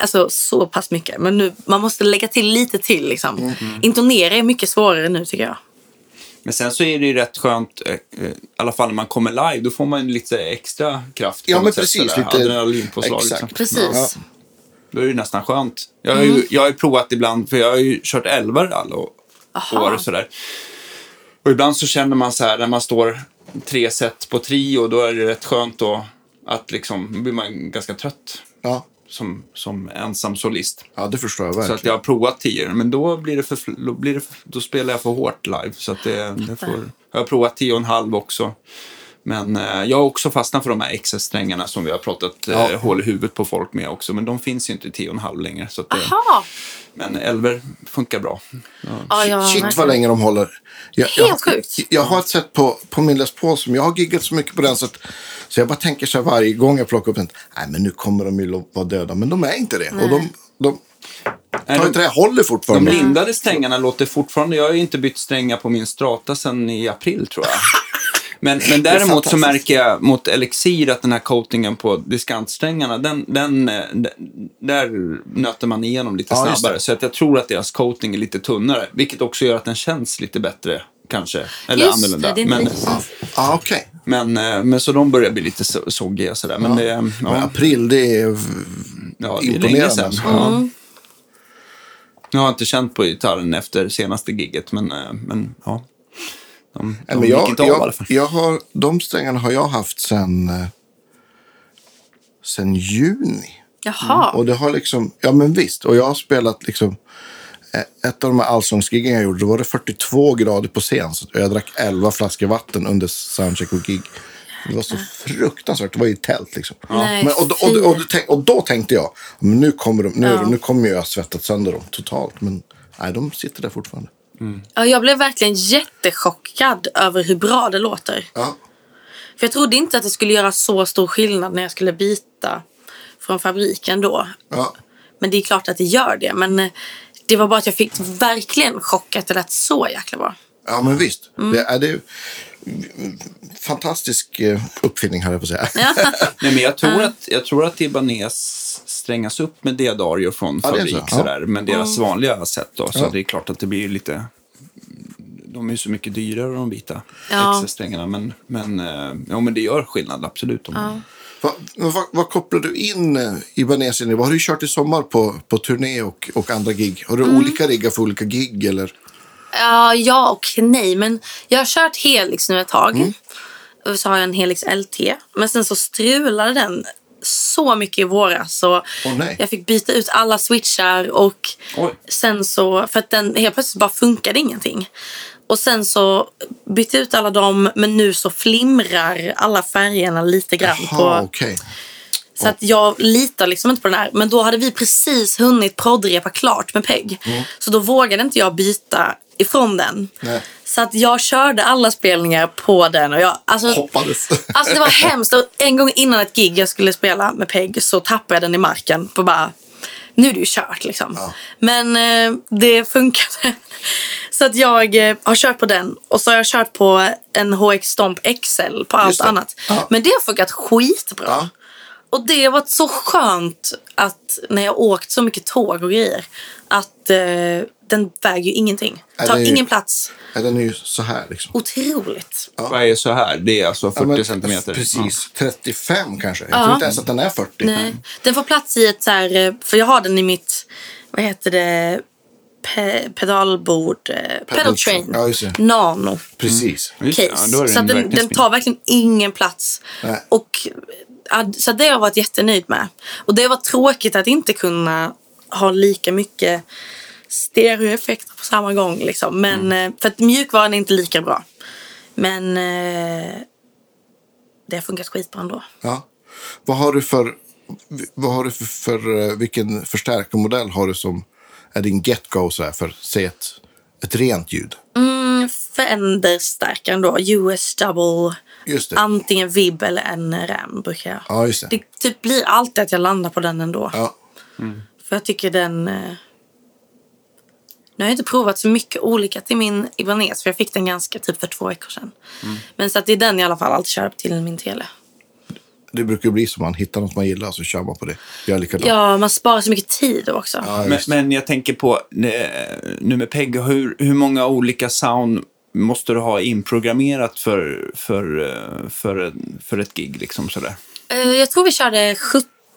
alltså, så pass mycket. Men nu, man måste lägga till lite till. Liksom. Intonera är mycket svårare nu tycker jag. Men sen så är det ju rätt skönt, eh, eh, i alla fall när man kommer live, då får man ju lite extra kraft. Ja, men precis, sådär. lite- Adrenalinpåslag. Exakt. Liksom. Precis. Ja. Då är det nästan skönt. Jag har, ju, jag har ju provat ibland, för jag har ju kört 11 rall och Aha. år och sådär. Och ibland så känner man så här, när man står tre set på trio, då är det rätt skönt då att liksom, blir man ganska trött Ja, som, som ensam solist. ja det förstår jag Så att verkligen. jag har provat tio, men då, blir det för, då, blir det för, då spelar jag för hårt live. Så att det, det får, jag har provat tio och en halv också. Men eh, jag har också fastnat för de här XS-strängarna som vi har pratat eh, Ja. hål i huvudet på folk med också. Men de finns ju inte i tio och en halv längre. Så att Jaha. men elver funkar bra. Ja, ja, Shit vad länge de håller. Jag, Helt jag, sjukt. Jag har ett sätt på, på min Les Paul som jag har giggat så mycket på den så att så jag bara tänker så här varje gång jag plockar upp den. Nej men nu kommer de ju vara döda. Men de är inte det. Och de, de Nej, tar de- inte det, håller De fortfarande. lindade strängarna låter fortfarande... Jag har ju inte bytt strängar på min strata sedan i april tror jag. Men, men däremot så märker jag mot Elixir att den här coatingen på diskantsträngarna, den, den, eh, d- där nöter man igenom lite Ja, snabbare. det. Så att jag tror att deras coating är lite tunnare, vilket också gör att den känns lite bättre kanske. Eller Just det, annorlunda. det är men. Ja, ah, okej. men, eh, men så de börjar bli lite så- soggiga sådär. Men det, Men ja, april det är... ja, det är länge imponerande, sedan. alltså. Ja. Jag har inte känt på gitarren efter senaste gigget, men, eh, men ja. De, de men gick jag, inte av i alla jag, fall. jag har, de strängarna har jag haft sen, eh, sen juni. Jaha. Och det har liksom, ja men visst. Och jag har spelat liksom, eh, ett av de här allsångsgiggen jag gjorde, då var det 42 grader på scen. Så jag drack 11 flaskor vatten under soundcheck och gig. Det var så fruktansvärt. Det var i tält liksom. Nej, Men, och, då- och, och, och, då tänkte jag, men nu kommer, de, nu, Ja. nu kommer jag svettat sönder dem totalt. Men nej, de sitter där fortfarande. Ja, jag blev verkligen jättechockad över hur bra det låter. Ja, För jag trodde inte att det skulle göra så stor skillnad när jag skulle byta från fabriken då. ja. Men det är klart att det gör det. Men eh, det var bara att jag fick verkligen chock att det lät så jäkla bra. ja men visst. Mm. Det är det fantastisk eh, uppfinning här jag på att säga. Nej, men jag tror att, jag tror att Ibanez strängas upp med Diadario från Ja, så. fabrik Ja. sådär, men deras Mm. vanliga sätt då. Så Ja. det är klart att det blir lite de är ju så mycket dyrare de vita Ja. extra-strängarna. Men, men, eh, ja, men det gör skillnad, absolut. Om, Va, men vad, vad kopplar du in eh, i? Vad har du kört i sommar på, på turné och, och andra gig? Har du Mm. olika riggar för olika gig? Eller? Ja, ja och nej. Men jag har kört Helix nu ett tag. Och så har jag en Helix LT. Men sen så strulade den så mycket i våras. Så nej. jag fick byta ut alla switchar. Och Oj. sen så, för att den helt plötsligt bara funkade ingenting. Och sen så bytte jag ut alla dem. Men nu så flimrar alla färgerna lite grann. Jaha, på, okej. så att jag litar liksom inte på den här. Men då hade vi precis hunnit proddrepa klart med Peg. Så då vågade inte jag byta ifrån den. Nej. Så att jag körde alla spelningar på den. Och jag, alltså, Hoppades. alltså det var hemskt. Och en gång innan ett gig jag skulle spela med Peg så tappade jag den i marken. På bara, nu är det ju kört liksom. Men eh, det funkade. Så att jag eh, har kört på den. Och så har jag kört på en HX Stomp XL på allt annat. Ja. Men det har funkat skitbra. Ja. Och det har varit så skönt att när jag åkt så mycket tåg och grejer att eh, den väger ju ingenting. Ja, Tar ju- ingen plats. Ja, den är ju så här liksom. Otroligt. Vad är så här? Det är alltså 40 Ja, men centimeter. Precis. 35 kanske. Jag tror inte ens att den är 40. Nej. Den får plats i ett så här, eh, för jag har den i mitt, vad heter det, Pe pedalbord, eh, pedal train, Ja, nano Precis. Just case. ja, så att den, den smidig. tar verkligen ingen plats. Nej. Och, ja, så det har jag varit jättenöjd med. Och det var tråkigt att inte kunna ha lika mycket stereoeffekter på samma gång. Liksom. Men, Mm. eh, För att mjukvaran är inte lika bra. Men eh, det har funkat skitbra ändå. Ja. Vad har du för, vad har du för, för eh, vilken förstärkarmodell har du som är din get-go så här för, säg ett, ett rent ljud? Mm, Fender-stärkaren då. US double. Just det. Antingen vib eller en ram brukar jag. Ja, just det. Det typ blir alltid att jag landar på den ändå. Ja. För jag tycker den... Nu har jag inte provat så mycket olika till min Ibanez. För jag fick den ganska typ för två veckor sedan. Mm. Men så att det är den i alla fall alltid kör till min tele. Det brukar ju bli så man hittar något man gillar så kör man på det. Likadant. Ja, man sparar så mycket tid också. Ja, Men, men jag tänker på, nu med Peg, hur, hur många olika sound måste du ha inprogrammerat för, för, eh, för, för ett gig? Liksom sådär? Eh, Jag tror vi körde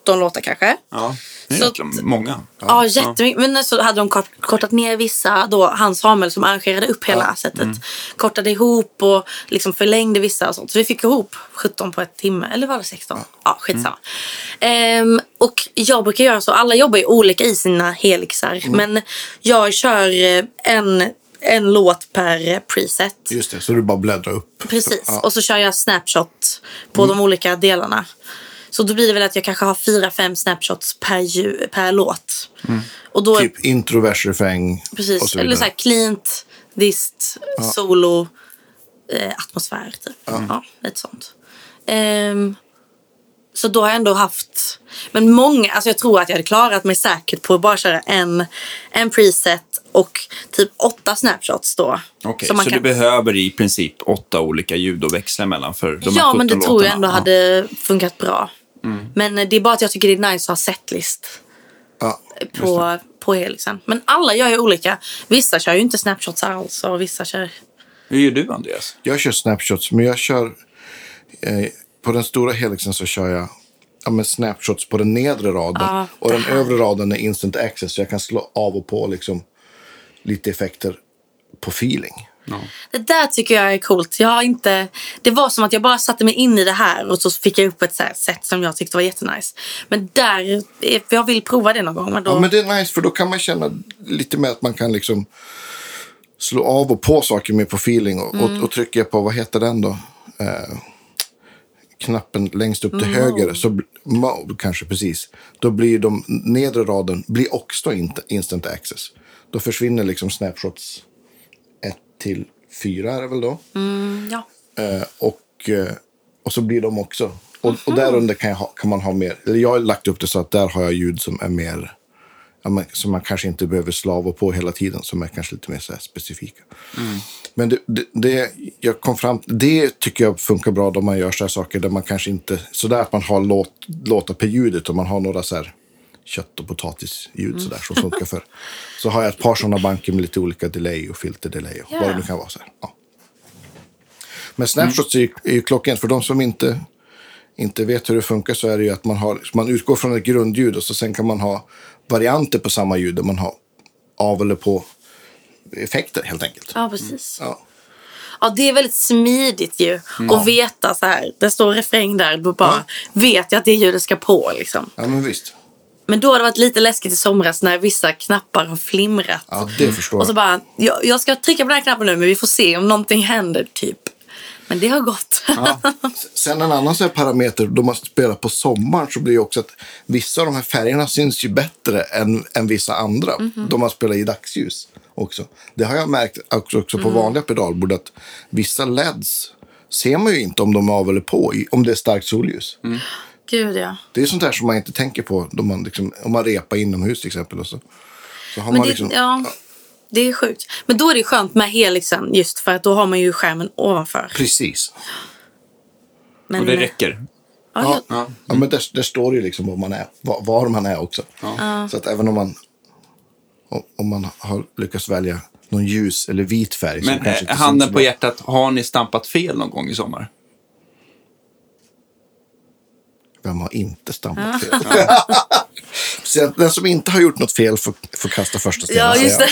17 låtar kanske. Ja, det är Så jäkla många. Ja, jättemycket. Men så hade de kort, kortat ner vissa. Då, han Samuel som arrangerade upp hela sättet. Kortade ihop och liksom förlängde vissa och sånt. Så vi fick ihop 17 på ett timme. Eller var det 16? Ja, skitsamma. Ehm, och jag brukar göra så. Alla jobbar ju olika i sina helixar. Men jag kör eh, en, en låt per preset. Just det, så du bara bläddrar upp. Precis. Ja. Och så kör jag snapshot på de olika delarna. Så då blir det väl att jag kanske har fyra, fem snapshots per, ju, per låt. Och då, Typ intro, vers, refräng och precis. så Eller så här cleant, dist, solo, eh, atmosfär. Typ. Ja. lite sånt. Ehm, så då har jag ändå haft... Men många, alltså jag tror att jag hade klarat mig säkert på att bara köra en, en preset och typ åtta snapshots då. Okej, man så kan- du behöver i princip åtta olika ljud att växla mellan för de ja, men det 17 tror jag låtarna? ändå Ja. hade funkat bra. Men det är bara att jag tycker det är nice att ha setlist Ja. på, på helixen. Men alla gör ju olika. Vissa kör ju inte snapshots alls och vissa kör... Hur gör du, Andreas? Jag kör snapshots, men jag kör... Eh, på den stora helixen så kör jag ja, men snapshots på den nedre raden. Ja, och den övre raden är instant access, så jag kan slå av och på liksom, lite effekter på feeling. Det där tycker jag är coolt. Jag har inte... Det var som att jag bara satte mig in i det här och så fick jag upp ett sätt som jag tyckte var jättenice. Men där... Jag vill prova det någon gång. Men då... Ja, men det är nice, för då kan man känna lite mer att man kan liksom slå av och på saker mer på feeling. Och, och, och trycker jag på, vad heter den då? Eh, knappen längst upp till höger, så mode kanske precis. Då blir de nedre raden blir också inte instant access. Då försvinner liksom snapshots 1 till 4 är det väl då. Mm, ja. Eh, och, eh, och så blir de också. Och, och där under kan, ha, kan man ha mer. Eller jag har lagt upp det så att där har jag ljud som är mer. Som man kanske inte behöver slava på hela tiden. Som är kanske lite mer så specifika. Men det, det, det, jag kom fram, det tycker jag funkar bra då man gör så här saker där man kanske inte. Sådär att man har låt, låtar per ljud utan man har några så här kött och potatisljud sådär som funkar för. Så har jag ett par sådana banker med lite olika delay och filterdelay och Ja. vad det nu kan vara. Så här. Ja. Men snapshots ju, är ju klockrent. För de som inte, inte vet hur det funkar så är det ju att man, har, man utgår från ett grundljud och så sen kan man ha varianter på samma ljud där man har av eller på effekter helt enkelt. Ja, precis. Ja. Ja, det är väldigt smidigt ju. Att veta så här. Det står refräng där. Då bara vet jag att det ljudet ska på liksom. ja, men visst. Men då har det varit lite läskigt i somras när vissa knappar har flimrat. Ja, det förstår Och så jag. bara, jag, jag ska trycka på den här knappen nu men vi får se om någonting händer typ. Men det har gått. Sen en annan så parameter, då man spelar på sommaren så blir det också att vissa av de här färgerna syns ju bättre än, än vissa andra. Då man spelar i dagsljus också. Det har jag märkt också, också på vanliga pedalbord att vissa LEDs ser man ju inte om de är av eller på, om det är starkt solljus. Gud ja. Det är sånt där som man inte tänker på då man liksom, om man repar inomhus till exempel. Och så, så har Men man det, liksom, ja, det är sjukt. Men då är det skönt med helixen just för att då har man ju skärmen ovanför. Precis. Men, Och det räcker. Ja, Ja, jag, ja. men där, där står det ju liksom var man är, var, var man är också. Så att även om man, om- man har lyckats välja någon ljus eller vit färg. Men kanske eh, handen på hjärtat, har ni stampat fel någon gång i sommar? Vem har inte stampat fel? Så den som inte har gjort något fel får, får kasta första stenen. ja, just det.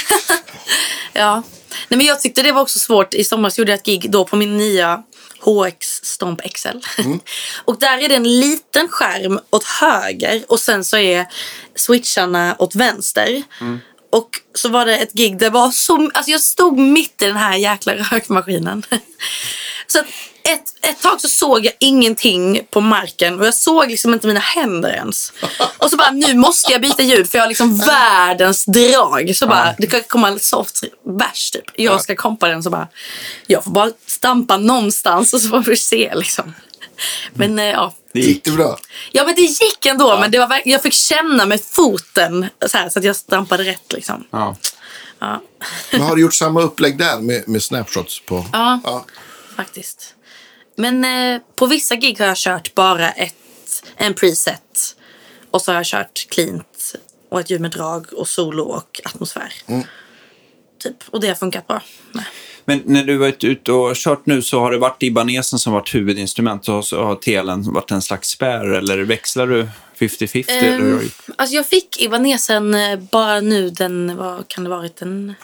ja. Nej, men jag tyckte det var också svårt. I somras gjorde jag ett gig då på min nya HX Stomp XL. Mm. och där är det en liten skärm åt höger och sen så är switcharna åt vänster. Mm. Och så var det ett gig där var så... Alltså jag stod mitt i den här jäkla rökmaskinen. så att ett, ett tag så såg jag ingenting på marken och jag såg liksom inte mina händer ens. Och så bara, nu måste jag byta ljud för jag har liksom världens drag. Så bara, det kan komma en soft bärs typ. Jag ska kompa den så bara, jag får bara stampa någonstans och så får vi se liksom. Men eh, ja. Det Gick det bra? Ja men det gick ändå. Men det var, jag fick känna med foten så, här, så att jag stampade rätt liksom. Ja. Ja, Men har du gjort samma upplägg där med, med snapshots? på? Ja. ja. faktiskt. Men eh, på vissa gig har jag kört bara ett, en preset. Och så har jag kört cleant och ett ljud med drag och solo och atmosfär. Typ. Och det har funkat bra. med. Men när du varit ute och kört nu så har det varit Ibanesen som varit huvudinstrument och så har telen varit en slags spärr eller växlar du 50-50? eller hur har du gjort? Alltså jag fick Ibanesen eh, bara nu den, vad kan det varit, den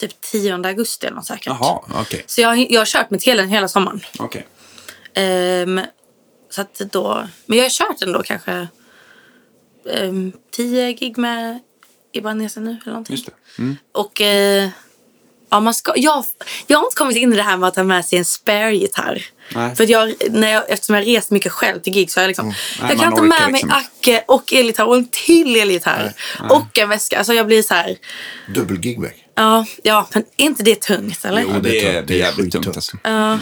typ 10 augusti eller något säkert. Jaha, okej. Så jag, jag har kört med telen hela sommaren. okej. Ehm, så att då, men jag har kört ändå kanske um, 10 gig med Ibanesen nu eller någonting. Just det. Mm. Och eh, ja, man ska, jag, jag har inte kommit in i det här med att ha med sig en spare-gitarr. Nej. För att jag, när jag, eftersom jag rest mycket själv till gig så har jag liksom, Nej, jag kan man inte med orkar mig liksom. Acke och elgitarr och en till elgitarr. Och en väska. Alltså jag blir så här, Dubbel-gigbag. ja, ja, men är inte det tungt eller? Jo, Ja, det är tungt. det är Det är jävligt tungt. skittungt. Alltså. Ja.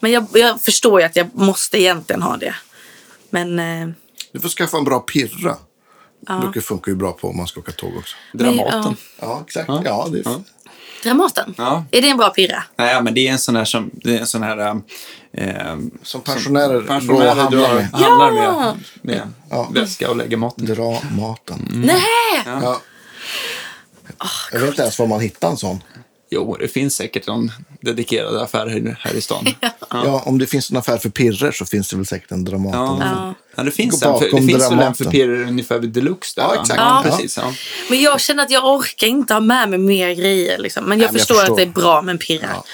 Men jag, jag förstår ju att jag måste egentligen ha det. Men eh, Du får skaffa en bra pirra. Det brukar funka ju bra på om man ska åka tåg också. Dramaten. Ja, exakt. Ja, det är... Dramaten, Ja. är det en bra pirra? Nej, men det är en sån här som... Det är en sån här... Eh, Som pensionärer, och pensionärer handlar drar, med. handlar Ja. med, med Ja. väska och lägger maten. Dra maten. Nej! Ja. Jag vet inte ens var man hittar en sån. Jo, det finns säkert någon dedikerad affär här, här i stan. ja. Ja. om det finns en affär för pirrer så finns det väl säkert en Dramaten. Ja. Ja, det finns, en, för, det finns väl en för pirrer ungefär vid Deluxe där? Ja, exakt. Ja, Ja. precis. Ja. Men jag känner att jag orkar inte ha med mig mer grejer. Liksom. Men jag, Nej, men jag förstår, förstår. att det är bra med en pirra. Ja.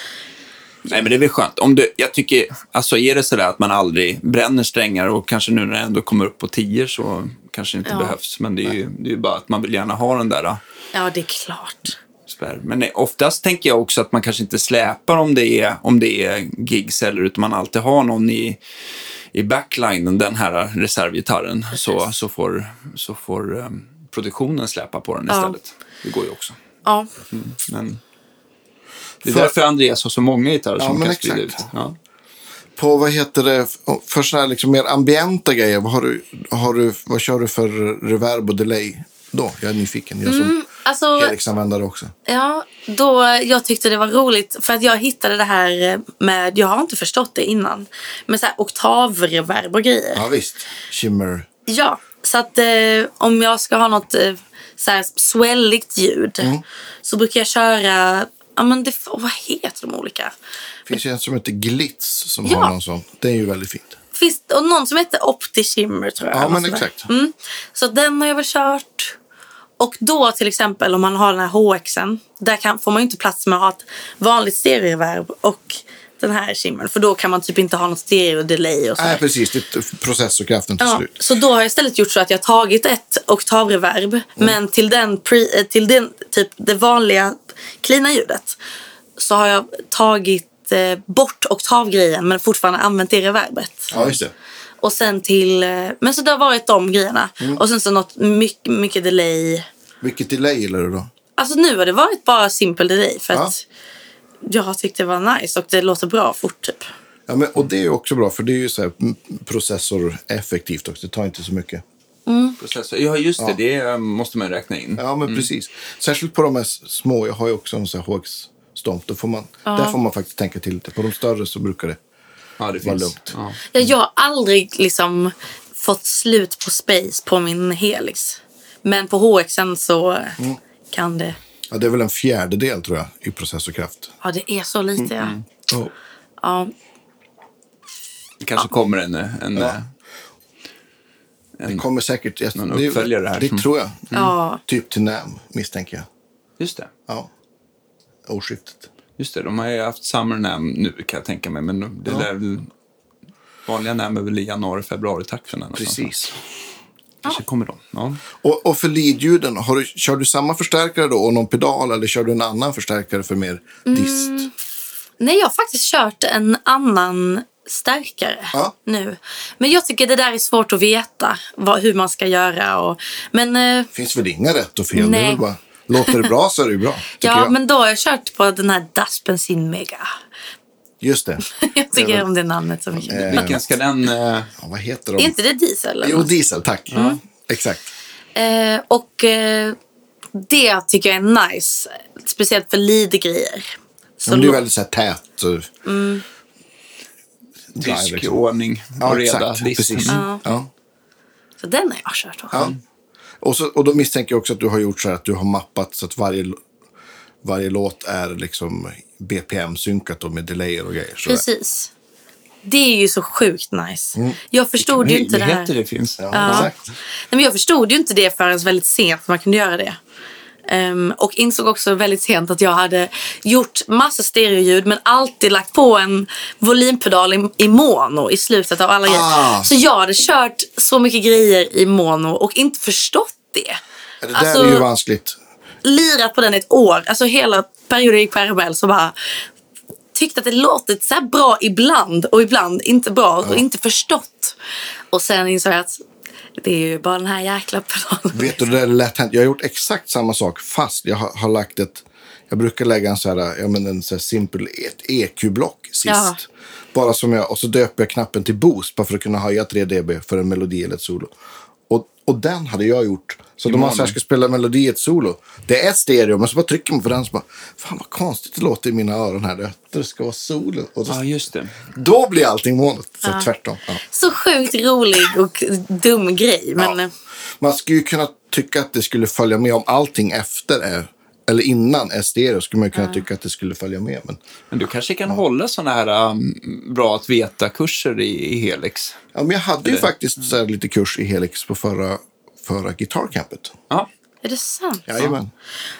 Nej, men det är väl skönt. Om du, jag tycker, alltså är det sådär att man aldrig bränner strängar och kanske nu när det ändå kommer upp på tio så kanske det inte Ja. behövs. Men det är ju det är ju bara att man vill gärna ha den där Ja, det är klart. Spärr. Men nej, oftast tänker jag också att man kanske inte släpar om det är, om det är gigs eller utan man alltid har någon i, i backlinen, den här reservgitarren, så, så får, så får um, produktionen släpa på den Ja. istället. Det går ju också. Ja. Men det är För- därför Andreas har så många gitarrer Ja, som kan sprida ut. Ja. På vad heter det, för sådana här liksom mer ambienta grejer, vad, har du, har du, vad kör du för reverb och delay då? Jag är nyfiken, jag som Alltså, Helix-användare också. ja, då, jag tyckte det var roligt för att jag hittade det här med, jag har inte förstått det innan, med så här oktavreverb och grejer. Ja visst, Shimmer. Ja, Så att eh, om jag ska ha något eh, så här swelligt ljud Mm. så brukar jag köra, ja men det, vad heter de olika? Det finns ju en som heter Glitz som Ja. har någon sån. Det är ju väldigt fint. Finns, och någon som heter Opti Shimmer tror jag. Ja, men exakt. Mm. Så den har jag väl kört. Och då till exempel om man har den här HXen. Där kan, får man ju inte plats med att ha ett vanligt stereoreverb och den här shimmern. För då kan man typ inte ha något stereo-delay och så. Nej, precis. Det är processorkraften till Ja, slut. så då har jag istället gjort så att jag tagit ett oktavreverb Mm. men till den, pre, eh, till den typ det vanliga cleana ljudet så har jag tagit eh, bort oktavgrejen men fortfarande använt det reverbet. Ja, just det. Och sen till, eh, men så det har varit de grejerna. Mm. Och sen så något mycket, mycket delay. Vilket delay gillar du då? Alltså nu har det varit bara simple delay för Ja. att jag har tyckt det var nice och det låter bra fort typ. Ja, men, och det är ju också bra, för det är ju så här mm, processoreffektivt också. Det tar inte så mycket. Processor. Ja, just det. Det eh, måste man räkna in. Ja, men precis. Särskilt på de här små. Jag har ju också en sån här HX-stomp. Då får man, Där får man faktiskt tänka till lite. På de större så brukar det. Ja, det Var finns. lugnt. Ja. Ja, jag har aldrig liksom fått slut på space på min Helix. Men på HXen så Mm. kan det. Ja, det är väl en fjärdedel tror jag i processorkraft. Ja, det är så lite. Mm, Ja. Ja, Det kanske kommer en... en eh, Det kommer säkert. Jag, Någon uppföljare här Det som- tror jag. ja. Typ till NAM misstänker jag. Just det. Ja. Årsskiftet. Just det, de har ju haft Summer Nam nu kan jag tänka mig. Men det Ja. där är väl... Vanliga Nam är väl i januari, februari takten. Precis. Kanske kommer de. Ja. Och, och för lead-ljuden, har du, kör du samma förstärkare då och någon pedal eller kör du en annan förstärkare för mer dist? Mm. Nej, jag har faktiskt kört en annan stärkare Ja. nu. Men jag tycker det där är svårt att veta vad, hur man ska göra. Och, men eh, finns väl inga rätt och fel. Det är Nej. väl bara, låter det bra så är det ju bra. Ja, jag. men då har jag kört på den här Das Bensin Mega. Just det. Jag tycker om det namnet så mycket. Eh, Vilken ska den... eh, Ja, vad heter de? Är inte det diesel? eller Jo, något? diesel, tack. Exakt. Eh, och eh, det tycker jag är nice. Speciellt för lead-grejer. Så Men det är väldigt så här tät. Och... Mm. Tysk liksom. ordning och Ja, reda. exakt. Precis. Mm. Ja. så den har jag kört också. Ja. Och, så, och då misstänker jag också att du har gjort så här att du har mappat så att varje, varje låt är liksom BPM-synkat med delayer och grejer. Så där. Precis. Det är ju så sjukt nice. Jag förstod ju inte det här. Det finns. Ja, Ja. exakt. Nej, men jag förstod ju inte det förrän väldigt sent man kunde göra det. Ehm, och insåg också väldigt sent att jag hade gjort massa stereoljud men alltid lagt på en volympedal i, i mono i slutet av alla Ah. grejer. Så jag hade kört så mycket grejer i mono och inte förstått det. Det där Alltså- är ju vanskligt. Lirat på den ett år, alltså hela perioden på RML så bara tyckte att det låtit så bra ibland och ibland inte bra och inte förstått. Och sen insåg jag att det är ju bara den här jäkla pedalen. Vet du, det är lätt hänt. Jag har gjort exakt samma sak fast jag har, har lagt ett... Jag brukar lägga en så här, ja, men en så här simpel EQ-block sist. Ja. Bara som jag, och så döper jag knappen till boost bara för att kunna höja 3 dB för en melodi eller ett solo. Och, och den hade jag gjort. Så om man ska spela melodi i ett solo. Det är stereo, men så bara trycker man på den så bara... Fan vad konstigt det låter i mina öron här. Det, det ska vara solo. Och då, Ja, just det. då blir allting monet. Så tvärtom. Ja. Så sjukt rolig och dum grej. Men eh, Man skulle ju kunna tycka att det skulle följa med om allting efter är, eller innan är stereo skulle man ju kunna tycka att det skulle följa med. Men, Men du kanske kan hålla sådana här um, bra att veta-kurser i, i Helix? ja, men jag hade ju Det- faktiskt så här lite kurs i Helix på förra, förra gitarrcampet. Ja. är det sant? Jajamän.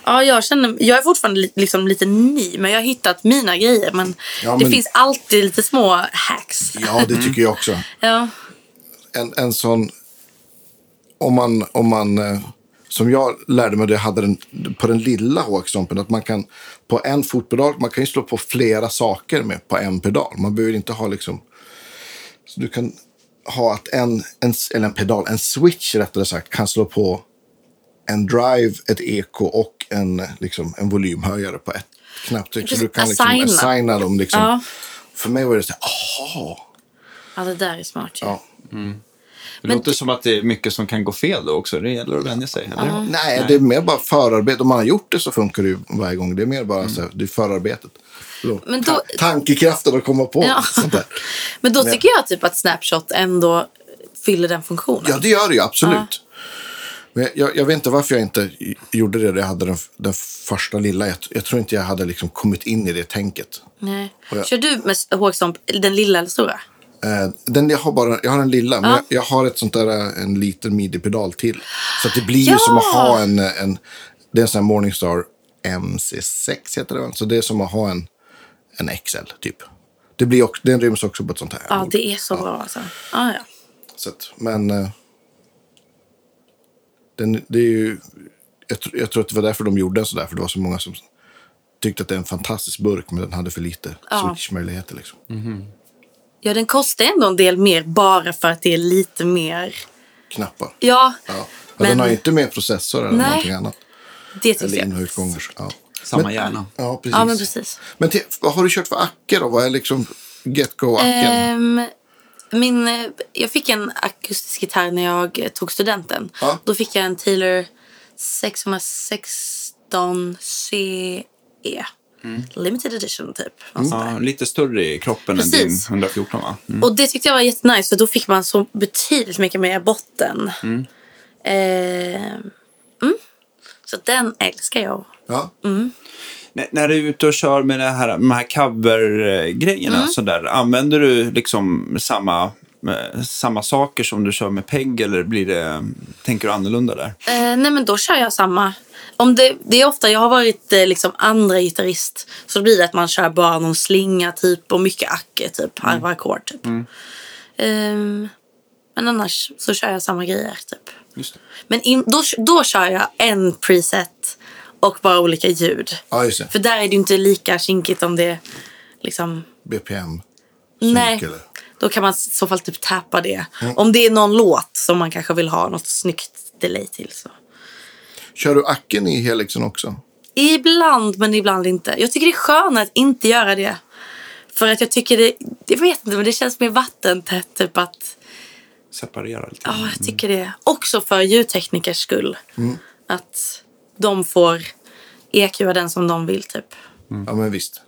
Ja, jag känner, jag är fortfarande li- liksom lite ny, men jag har hittat mina grejer. Men, Ja, det men- finns alltid lite små hacks. Ja, det tycker jag också. Ja. En, en sån... Om man... Om man eh, som jag lärde mig, det jag hade den, på den lilla HX-stompen, att man kan på en fotpedal, man kan ju slå på flera saker med på en pedal. Man behöver inte ha liksom... Så du kan ha att en, en, eller en pedal, en switch rättare sagt, kan slå på en drive, ett eko och en, liksom, en volymhöjare på ett knapptryck. Så du kan liksom Assigna. assigna dem. Liksom. Ja. För mig var det så här, aha. ja, det där är smart. ju. Ja. Det låter som att det är mycket som kan gå fel då också. Det gäller att vänja sig. Eller? Nej, det är mer bara förarbete. Om man har gjort det så funkar det ju varje gång. Det är mer bara så här, det är förarbetet. Då, Men då- ta- tankekraften att komma på Ja. sånt där. Men då Men- tycker jag typ att Snapshot ändå fyller den funktionen. Ja, det gör det ju absolut. Men jag, jag vet inte varför jag inte gjorde det när jag hade den, den första lilla. Jag, jag tror inte jag hade liksom kommit in i det tänket. Nej. Jag- Kör du med hågstomp den lilla eller stora? Eh, den, jag, har bara, jag har en lilla, men Ja. jag, jag har ett sånt där, eh, en liten midi-pedal till. Så att det blir ju Ja! som att ha en, eh, en, det är en sån här Morningstar MC6 heter det väl? Så det är som att ha en, en XL typ. Det blir också, den ryms också på ett sånt här. Ja, bord. det är så bra alltså. Ah, ja. Så att, men eh, den, det är ju, jag, jag tror att det var därför de gjorde den sådär. För det var så många som tyckte att det är en fantastisk burk. Men den hade för lite Ja. switchmöjligheter. Liksom. Ja, den kostar ändå en del mer bara för att det är lite mer... Knappar. Ja, Ja. Men, Men- den har ju inte mer processor eller Nej. någonting annat. det tycker Eller jag. utgångar. så- Ja. Samma Men- hjärna. Ja, precis. Ja, men precis. Men till, vad har du kört för Acke då? Vad är liksom Get Go-acken? Ehm, min, eh, jag fick en akustisk gitarr när jag eh, tog studenten. Ja. Då fick jag en Taylor 616 CE. Limited edition typ. där. Ja, lite större i kroppen än Precis. din 114 va? Mm. Och det tyckte jag var jättenice för då fick man så betydligt mycket mer botten. Ehm, mm. Så den älskar jag. Ja. Mm. När du är ute och kör med det här, de här cover-grejerna, Mm. använder du liksom samma, eh, samma saker som du kör med PEG eller blir det, tänker du annorlunda där? Eh, nej men då kör jag samma. Om det, det är ofta, jag har varit eh, liksom andra gitarrist. Så då blir det att man kör bara någon slinga typ och mycket acke typ. Halva ackord typ. Ehm, men annars så kör jag samma grejer typ. Det. Men in, då, då kör jag en preset och bara olika ljud. ja, det. För där är det inte lika kinkigt om det liksom... BPM. Nej. Synk, eller? Då kan man i så fall typ tappa det. Om det är någon låt som man kanske vill ha något snyggt delay till. Så. Kör du Acken i Helixen också? Ibland, men ibland inte. Jag tycker det är skönare att inte göra det. För att jag tycker det, jag vet inte, men det känns mer vattentätt. Typ att, Separera lite. ja, jag tycker det. Också för ljudteknikers skull. Att de får EQa den som de vill typ. Ja, men visst.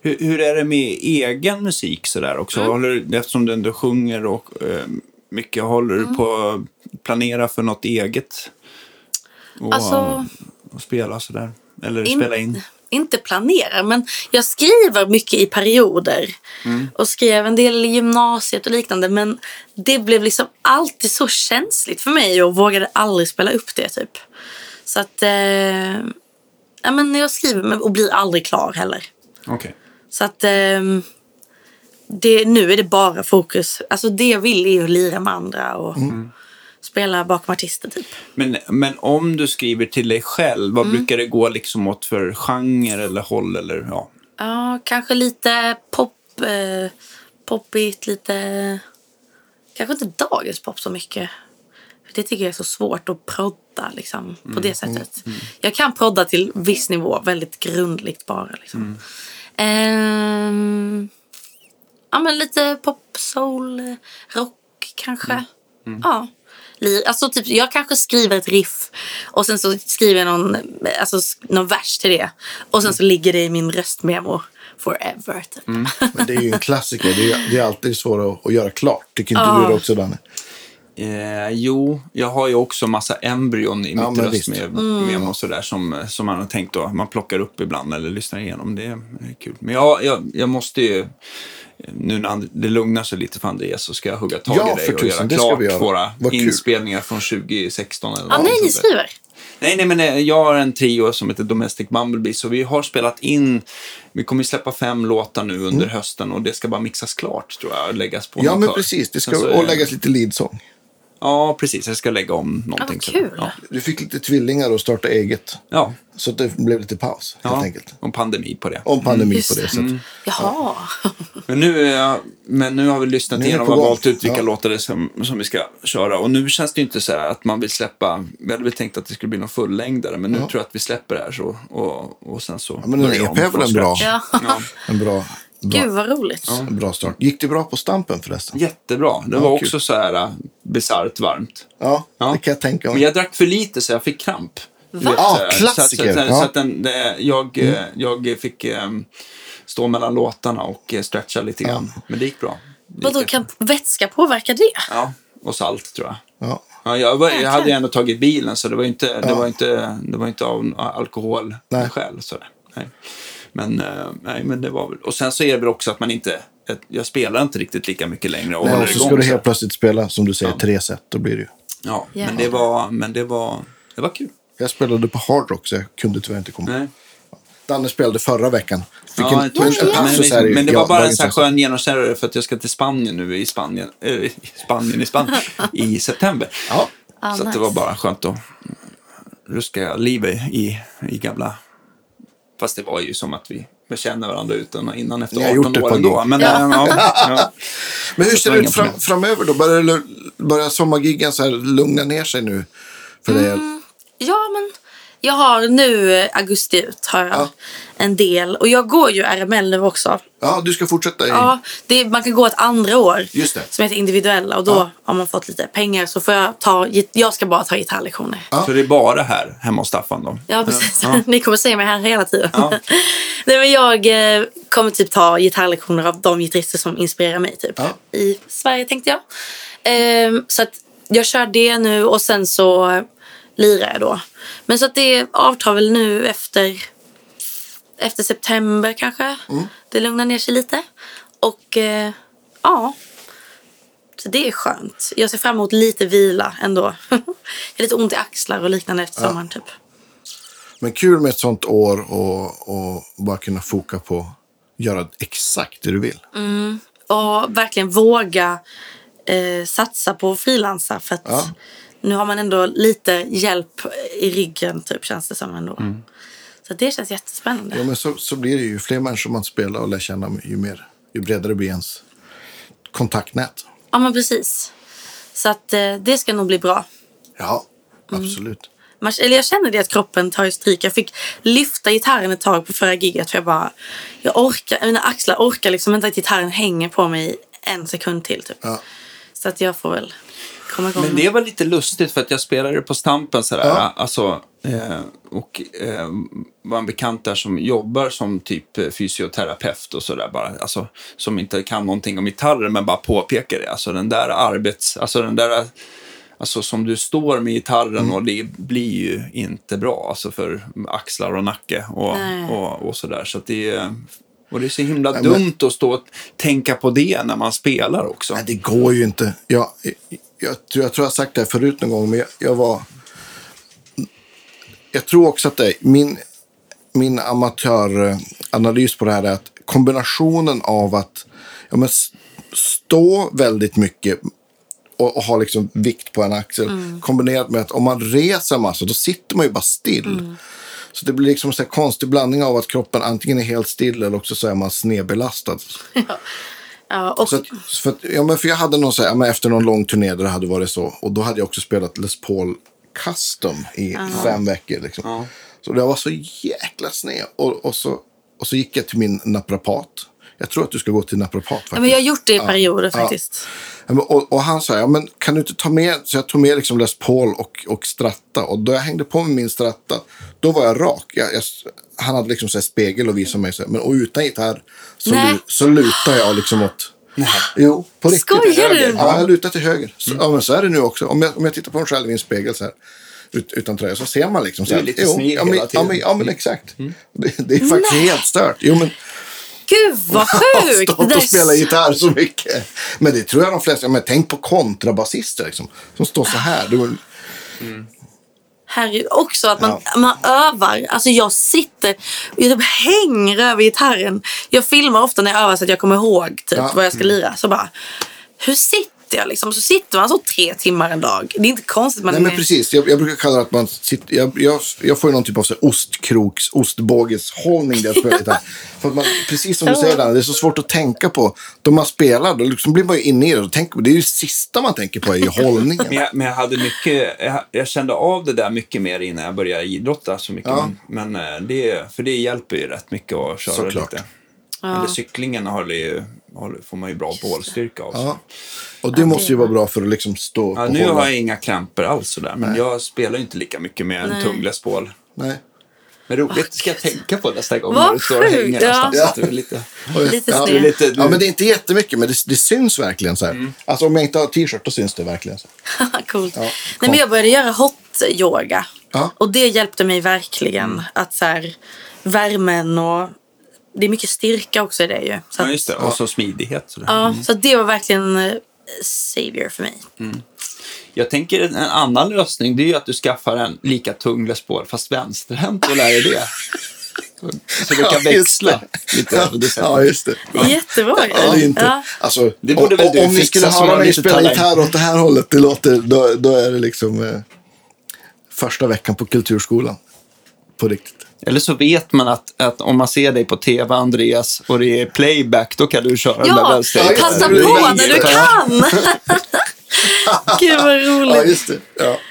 Hur, hur är det med egen musik sådär också? Mm. Håller, du- eftersom du ändå sjunger och eh, mycket, håller Mm. du på att planera för något eget? Och, Alltså- och spela sådär? Eller In- spela in? Inte planera, men jag skriver mycket i perioder. Och skrev en del i gymnasiet och liknande. Men det blev liksom alltid så känsligt för mig och vågade aldrig spela upp det typ. Så att... Eh, ja, men jag skriver och blir aldrig klar heller. Okej. Så att ehm, det, nu är det bara fokus. Alltså det jag vill är ju att lira med andra och spela bakom artister typ. Men, men om du skriver till dig själv, vad Mm. brukar det gå liksom åt för genre eller håll? Eller, ja. Ja, kanske lite pop, eh, poppigt, lite... Kanske inte dagens pop så mycket. För Det tycker jag är så svårt att prodda liksom, på det sättet. Jag kan prodda till viss nivå, väldigt grundligt bara. Liksom. Ehm, ja, men lite pop, soul, eh, rock kanske. Ja. Alltså typ, jag kanske skriver ett riff och sen så skriver jag någon, alltså, någon vers till det. Och sen så ligger det i min röstmemo forever. Typ. Men det är ju en klassiker. Det är, det är alltid svårt att, att göra klart. Tycker inte Ja. du det också, Danne? Eh, jo, jag har ju också massa embryon i Ja, mitt men röst visst. med, med och sådär som, som man har tänkt då. Man plockar upp ibland eller lyssnar igenom. Det är, det är kul. Men jag, jag, jag måste ju, nu när det lugnar sig lite för Andreas så ska jag hugga tag Ja, i dig för och tusan, göra klart göra. våra Vad kul. inspelningar från 2016. Eller Ja, vad nej, ni skriver. Nej, nej, men eh, jag har en trio som heter Domestic Bumblebee, så vi har spelat in, vi kommer ju släppa fem låtar nu under hösten och det ska bara mixas klart tror jag, och läggas på Mm. Ja, men kör. precis. Det ska så och läggas lite leadsång. Ja, precis. Jag ska lägga om någonting. vad så- kul. Ja. Du fick lite tvillingar och starta eget. ja. Så det blev lite paus, helt ja. enkelt. Och pandemi på det. Om pandemi Just på det sättet. Jaha. Men, nu, är jag, men nu har vi lyssnat igenom och valt ut vilka Ja. låtar det som, som vi ska köra. Och nu känns det ju inte så här att man vill släppa, vi hade väl tänkt att det skulle bli någon fullängdare, men nu tror jag att vi släpper det här så. Och, och sen så Ja, men en EP om är väl från en bra, Ja. Ja. en bra, Gud, bra, vad roligt. en bra start. Gick det bra på Stampen förresten? Jättebra. Det Ja, var kul. också så här äh, bisarrt varmt. Ja, Ja. det kan jag tänka Men mig. jag drack för lite så jag fick kramp. Ja, så här. klassiker. Så, att- så, Ja. så att den, det, jag, eh, jag fick eh, stå mellan låtarna och eh, stretcha lite grann. Men det gick bra. Vadå, kan vätska påverka det? Ja, och salt tror jag. Ja. Ja, jag, var, jag hade ju ändå tagit bilen så det var inte, det Ja. var inte, det var inte av alkohol Nej. Nej. Men, eh, nej, men det var väl... Och sen så är det väl också att man inte... Jag spelar inte riktigt lika mycket längre. Och Nej, och så igång ska du helt plötsligt spela, som du säger, Ja. tre set. Då blir det ju. Ja, men Jävlar. det var, men det var, det var kul. Jag spelade på Hard Rock så jag kunde tyvärr inte komma. Nej. Danne spelade förra veckan. Fick Ja, en, torsdag. en passus här men, men det var ja, bara en sån här skön genomkörare för att jag ska till Spanien nu i Spanien, äh, i Spanien, i Spanien i september. Ja. Ah, så att det nice. var bara skönt att ruska livet i, i gamla... Fast det var ju som att vi känner varandra utan och innan efter Ni har gjort 18 ett år ändå. Men, Ja. ja. Ja, Men hur ser det ut fram, framöver då? Börjar, börjar sommargiggen så här lugna ner sig nu? För dig? Mm. Ja, men jag har nu eh, augusti ut har jag Ja. en del. Och jag går ju RML nu också. Ja, du ska fortsätta i... Ja, det, man kan gå ett andra år Just det. som heter individuella och då Ja. har man fått lite pengar så får jag ta, jag ska bara ta gitarrlektioner. Ja. Så det är bara här hemma hos Staffan då? Ja, precis. Ja. Ni kommer se mig här hela tiden. Ja. Nej, men jag eh, kommer typ ta gitarrlektioner av de gitarrister som inspirerar mig typ. Ja. i Sverige tänkte jag. Ehm, så att jag kör det nu och sen så lirar jag då. Men så att det avtar väl nu efter, efter september kanske. Det lugnar ner sig lite. Och eh, ja, så det är skönt. Jag ser fram emot lite vila ändå. jag har lite ont i axlar och liknande efter sommaren typ. Men kul med ett sånt år och, och bara kunna foka på att göra exakt det du vill. Och verkligen våga eh, satsa på att frilansa. För att Ja. Nu har man ändå lite hjälp i ryggen typ känns det som ändå. Så det känns jättespännande. Ja, men så, så blir det ju. Fler människor man spelar och lär känna, ju, mer, ju bredare blir ens kontaktnät. Ja men precis. Så att eh, det ska nog bli bra. Ja, absolut. Man, eller jag känner det att kroppen tar stryk. Jag fick lyfta gitarren ett tag på förra giget för jag bara, jag orkar, mina axlar orkar liksom inte att gitarren hänger på mig en sekund till typ. Ja. Så att jag får väl komma igång. Men det var lite lustigt för att jag spelade på Stampen sådär. Ja. Alltså, eh, och eh, var en bekant där som jobbar som typ eh, fysioterapeut och sådär bara. Alltså, som inte kan någonting om gitarrer men bara påpekar det. Alltså den där arbets... Alltså den där... Alltså som du står med gitarren Mm. och det blir ju inte bra alltså för axlar och nacke och, Nej. och, och sådär. Så det är... Och det är så himla men- dumt att stå och tänka på det när man spelar också. Nej, det går ju inte. Jag, jag, tror- jag tror jag har sagt det här förut någon gång, men jag, jag var... Jag tror också att det min, min amatöranalys på det här är att kombinationen av att ja, men, stå väldigt mycket och, och ha liksom vikt på en axel kombinerat med att om man reser massa då sitter man ju bara still. Så det blir liksom en konstig blandning av att kroppen antingen är helt still eller också så är man snedbelastad. ja, och, Så att, för, att, ja, men för jag hade någon så här, ja, men efter någon lång turné där det hade varit så. Och då hade jag också spelat Les Paul Custom i fem veckor. Liksom. Ja. Så det var så jäkla sned. Och, och, så, och så gick jag till min naprapat. Jag tror att du ska gå till naprapat ja, men jag har gjort det i Ja. perioder Ja. faktiskt. Ja, men, och, och han sa, ja, men kan du inte ta med, så jag tog med liksom Les Paul och, och Stratta. Och då jag hängde på med min Stratta, då var jag rak. Jag, jag, han hade liksom så här spegel och visade mig, så här, men och utan gitarr så, Nej. lu, så lutar jag liksom åt... Jo, på riktigt. Skojar du? Ja, jag lutar till höger. Så, Ja, men så är det nu också. Om jag, om jag tittar på mig själv i en spegel så här, ut, utan tröja, så ser man liksom så Du är här. lite jo, sned ja, men, hela ja, tiden. men, ja, men exakt. Det, det är faktiskt Nej. helt stört. Jo, men Gud vad har sjukt! stått Det och är spelat gitarr så mycket. Men det tror jag de flesta, men tänk på kontrabasister liksom. Som står så här. Det var, Herregud, också att man, man övar. Alltså jag sitter och jag typ hänger över gitarren. Jag filmar ofta när jag övar så att jag kommer ihåg typ, Ja. vad jag ska lira. Så bara, hur sitter jag liksom? Så sitter man så tre timmar en dag. Det är inte konstigt man nej men precis, jag, jag brukar kalla det att man sitter, jag, jag, jag får ju någon typ av så ostkroks, ostbågeshållning där jag spelar gitarr. För att man, precis som du säger Danne, det är så svårt att tänka på. Då man spelar, då liksom blir man ju inne i det. Och tänker, det är ju det sista man tänker på är ju hållningen. Men jag, men jag hade mycket, jag, jag kände av det där mycket mer innan jag började idrotta så mycket. Ja. Men, men eh, det, för det hjälper ju rätt mycket att köra Såklart. lite. Eller cyklingen håller ju, får man ju bra bålstyrka av. Ja. Och det måste ju vara bra för att liksom stå Ja, och nu hålla. har jag inga kramper alls sådär, men jag spelar ju inte lika mycket med en Nej. tung Les Paul. Nej. Men roligt, ska jag tänka på nästa gång Vad när du står och hänger ja. någonstans. Att du är lite... Lite ja, sned. lite, du, Ja, men det är inte jättemycket, men det, det syns verkligen. så här. Alltså om jag inte har t-shirt, då syns det verkligen. Så. Coolt. Ja, Nej, men jag började göra hot yoga. Ja. Och det hjälpte mig verkligen. Att så här, värmen och... Det är mycket styrka också i det ju. Så, Ja, att, just det. Och så smidighet. Sådär. ja, så att det var verkligen eh, savior för mig. Jag tänker en annan lösning det är ju att du skaffar en lika tung Les Paul fast vänsterhänt och lär dig det. Så du kan Ja, växla lite. Ja, ja, just det. Jättebra ju. Eller inte. Ja. Alltså, Det borde om, väl du om ni fixa skulle höra mig lite spela talang. gitarr åt det här hållet, det låter, då, då är det liksom eh, första veckan på kulturskolan. På riktigt. Eller så vet man att, att om man ser dig på tv, Andreas, och det är playback, då kan du köra den där Ja. Ja, passa det. på när du kan! Gud vad Ja, roligt. just det. Ja.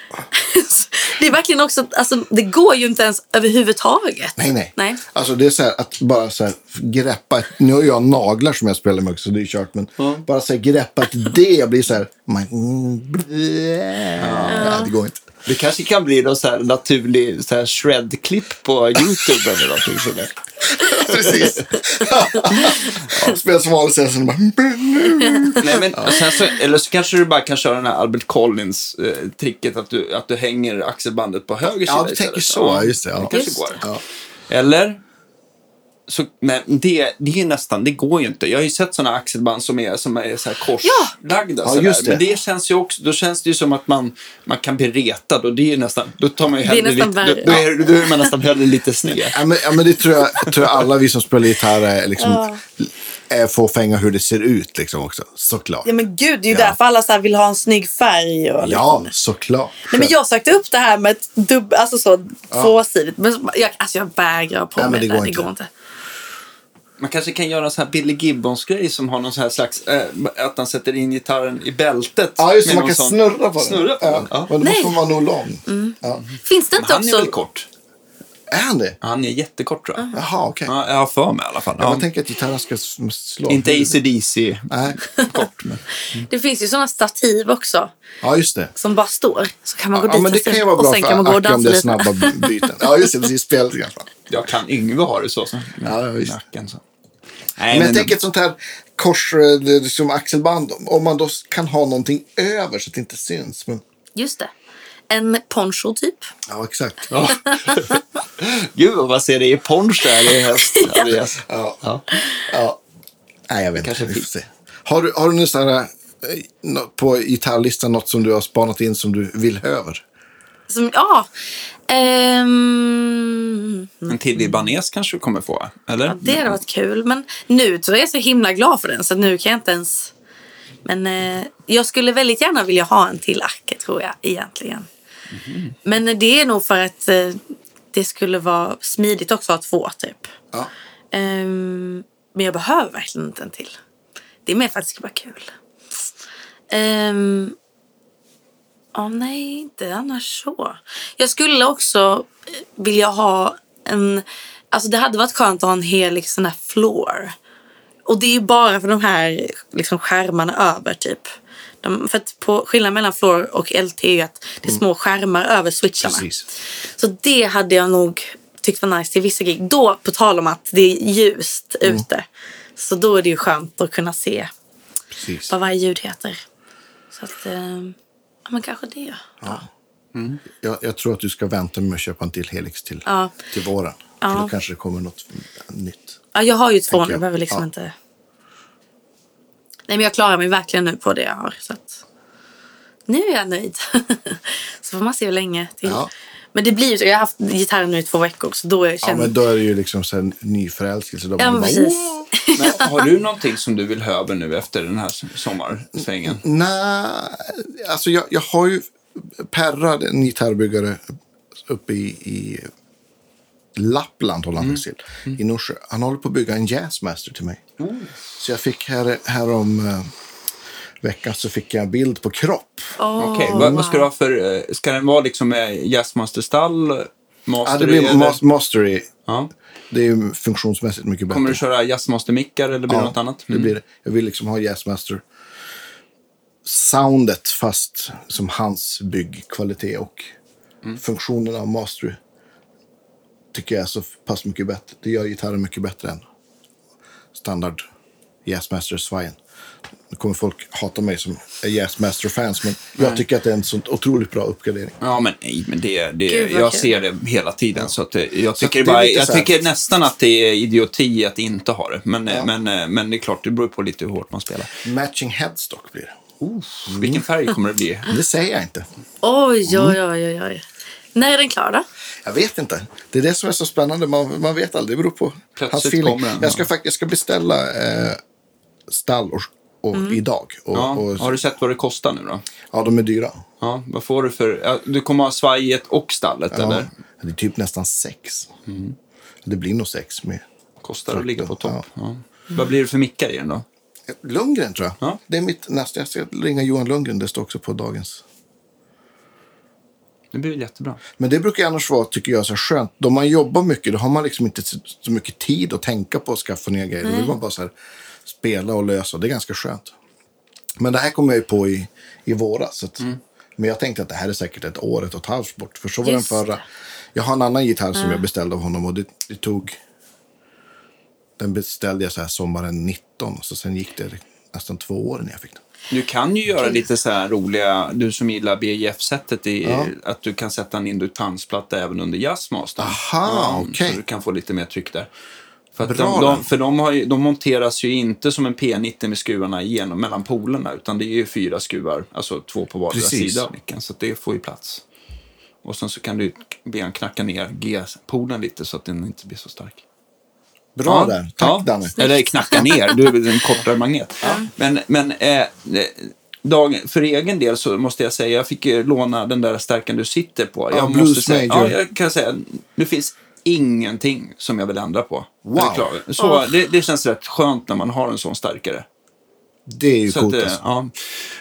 Det är verkligen också, alltså det går ju inte ens överhuvudtaget. Nej, nej. Nej. Alltså det är så här att bara så här greppa. ett- Nu har jag naglar som jag spelar med också, så det är kört. Men bara så här greppa ett D. Jag blir så här. Man, ja. det går inte. Det kanske kan bli någon så här naturlig så här shred-klipp på YouTube eller någonting sådär. Precis. ja. Spelar som vanligt sen. Bara, Nej, men, sen så, eller så kanske du bara kan köra den här Albert Collins-tricket att, du, att du hänger axelbandet på höger sida ja, du tänker så. Just det. Det Ja. kanske Just går. Ja. Eller? Så, men det, det är nästan, det går ju inte. Jag har ju sett sådana axelband som är, som är så här korslagda. Ja, sådär. just det. Men det känns ju också, då känns det ju som att man, man kan bli retad och det är ju nästan, då tar man ju Det är hellre lite, då, då, är, då är man nästan hellre lite sned. Ja, men, ja, men det tror jag, tror jag alla vi som spelar gitarr är liksom, är fåfänga hur det ser ut liksom också. Såklart. Ja men gud, det är ju Ja. därför alla så här vill ha en snygg färg. Och Ja, liksom. såklart. Nej, men jag sökte upp det här med ett dubb, alltså så tvåsidigt. Men jag, alltså jag vägrar på men mig det det, går det inte. går inte. Man kanske kan göra en sån här Billy Gibbons-grej som har någon sån här slags, eh, att han sätter in gitarren i bältet. Ja, just det. med Man kan sån- snurra på den. Snurra på ja. den. Ja. Men då Nej. måste man vara nog lång. Ja. Finns det Men inte han är också... väl kort? Är han det? Han är jättekort tror jag. Jaha, okej. Ja, jag har för mig i alla fall. Jag Ja. tänker att gitarren ska slå. Inte AC/DC Nej. kort. Men. Det finns ju sådana stativ också. Ja, just det. Som bara står. Så kan man gå Ja, dit men det kan ju vara och bra sen för kan man gå och Acke om dansa det är lite. snabba byten. Ja, just det. Precis. I alla fall. Jag kan Yngve ha det så. så. Ja, visst. Nacken, så. Nej, Men jag tänker ett sånt här kors, liksom axelband. Om man då kan ha någonting över så att det inte syns. Men, Just det. En poncho typ. ja, exakt. Ja. Gud vad man ser det i ponch där i höst. Andreas. Ja. Ja. Ja. Nej, jag vet Kanske inte. Vi får se. Har du, har du nu så här, eh, på gitarrlistan något som du har spanat in som du vill över? Som, ja. Ehm, En till libanes kanske du kommer få, eller? ja, det hade varit kul. Men nu tror jag jag är så himla glad för den. Så nu kan jag inte ens... Men eh, jag skulle väldigt gärna vilja ha en till Acke tror jag egentligen. Men eh, det är nog för att eh, det skulle vara smidigt också att ha två typ. Ja. Ehm, men jag behöver verkligen inte en till. Det är mer för att det ska vara kul. Um, Ja, nej, inte annars så. Jag skulle också eh, vilja ha en... Alltså det hade varit skönt att ha en hel liksom, sån här floor. Och det är ju bara för de här liksom, skärmarna över typ. De, för att på, skillnaden mellan floor och LT är ju att det är små skärmar över switcharna. Precis. Så det hade jag nog tyckt var nice till vissa gig. Då, på tal om att det är ljust ute. Så då är det ju skönt att kunna se Precis. vad varje ljud heter. Så att, eh, ja men kanske det. Jag, jag tror att du ska vänta med att köpa en till Helix till, Ja. till våren. Ja. För då kanske det kommer något nytt. Ja, jag har ju två nu. jag. behöver liksom Ja. inte... Nej, men jag klarar mig verkligen nu på det jag har. Så att... Nu är jag nöjd. så får man se hur länge till. Ja. Men det blir ju. Jag har haft gitarren nu i två veckor. Så då är jag Ja, känner... men då är det ju liksom så här nyförälskelse. Då Ja, man men bara, precis. Men har du någonting som du vill ha över nu efter den här sommarsvängen? Nej, alltså jag, jag har ju Perra, en gitarrbyggare uppe i, i Lappland håller han Mm. till. I Norsjö. Han håller på att bygga en jazzmaster till mig. Så jag fick här, här om eh, veckan så fick jag en bild på kropp. Åh, Okej, vad, vad ska du ha för... eh, Ska den vara liksom eh, Jazzmaster-stall? Ja, Master det blir eller? mas- mastery. Ja. Det är ju funktionsmässigt mycket bättre. Kommer du köra Jazzmaster-mickar eller blir det Ja, något annat? Det blir det. Jag vill liksom ha jazzmaster soundet fast som hans byggkvalitet och Mm. funktionen av mastery. tycker jag är så pass mycket bättre. Det gör gitarren mycket bättre än standard Jazzmaster-svajen. Nu kommer folk hata mig som är Jazzmaster-fans, men jag tycker att det är en så otroligt bra uppgradering. Ja, men nej, men det, det, Gud, jag kul. ser det hela tiden. Så att det, jag tycker, det är bara, jag tycker nästan att det är idioti att inte ha det. Men, men, men det är klart, det beror på lite hur hårt man spelar. Matching headstock blir det. Vilken färg kommer det bli? Det säger jag inte. Oj, oj, oj, oj, oj. När är den klar då? Jag vet inte. Det är det som är så spännande. Man, man vet aldrig. Det beror på Plötsligt hans feeling. jag, ska jag ska beställa eh, stall och, och idag. Och, Ja, och, har du sett vad det kostar nu då? ja, de är dyra. Ja, vad får du för... Du kommer ha svajet och stallet, Ja, eller? det är typ nästan sex. Det blir nog sex med. Kostar att ligga på Ja. topp. Ja. Vad blir det för mickar i den då? Lundgren tror jag. Ja. Det är mitt nästa. Jag ska ringa Johan Lundgren. Det står också på dagens. Det blir jättebra. Men det brukar annars vara, tycker jag, så här skönt. Då man jobbar mycket, då har man liksom inte så mycket tid att tänka på att skaffa nya grejer. Då vill man bara så här, spela och lösa. Det är ganska skönt. Men det här kom jag ju på i, i våras. Så att, Men jag tänkte att det här är säkert ett år, ett och ett halvt bort. För så var Just den förra. Jag har en annan gitarr som jag beställde av honom och det, det tog... Den beställde jag så här sommaren 19. Så sen gick det nästan två år innan jag fick den. Du kan ju göra lite så här roliga, du som gillar BJF-sättet, Ja. att du kan sätta en induktansplatta även under jazzmaster. Aha, okej. Så du kan få lite mer tryck där. För, att Bra de, de, för de, har ju, de monteras ju inte som en P90 med skruvarna igenom mellan polerna, utan det är ju fyra skruvar, alltså två på vardera sida av micken, så det får ju plats. Och sen så kan du be han knacka ner G-polen lite så att den inte blir så stark. Bra där. Tack ja. Danne. Eller knacka ner, du är en kortare magnet. Men, men eh, dag, för egen del så måste jag säga, jag fick ju låna den där stärkan du sitter på. Ja, jag Blues måste säga, Major. ja, jag kan säga, det finns ingenting som jag vill ändra på. Wow. Så, det, det känns rätt skönt när man har en sån starkare. Det är ju Så coolt. att, eh, alltså. ja.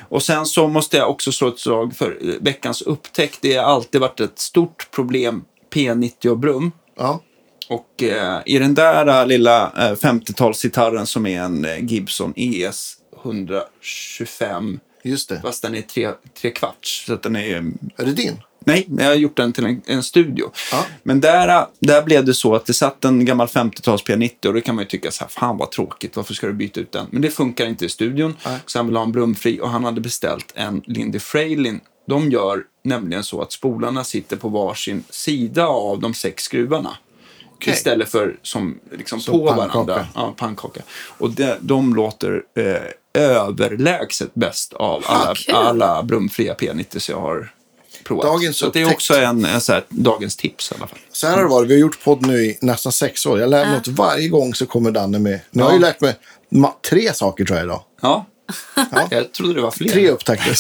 Och sen så måste jag också slå ett slag för eh, veckans upptäckt. Det har alltid varit ett stort problem, P90 och Brum. Ja. Och eh, i den där eh, lilla eh, 50-talsgitarren som är en eh, Gibson ES 125, Just det. fast den är tre, tre kvarts. Så att den är, Är det din? nej, jag har gjort den till en, en studio. Ja. Men där, eh, där blev det så att det satt en gammal 50-tals P90 och då kan man ju tycka så här, fan vad tråkigt, varför ska du byta ut den? Men det funkar inte i studion, Nej. så han ville ha en brumfri och han hade beställt en Lindy Frailin. De gör nämligen så att spolarna sitter på varsin sida av de sex skruvarna. Okej. Istället för som, liksom Som på pannkaka. varandra. Ja, pannkaka. Och de, de låter eh, överlägset bäst av alla, kul. alla brumfria P90 så jag har provat. Dagens så det är också en, en så här, dagens tips i alla fall. Så här har det varit. Vi har gjort podd nu i nästan sex år. Jag lär mig något varje gång så kommer Danne med. Nu har jag ju lärt mig tre saker tror jag idag. Ja, jag trodde det var fler. Tre upptäckter.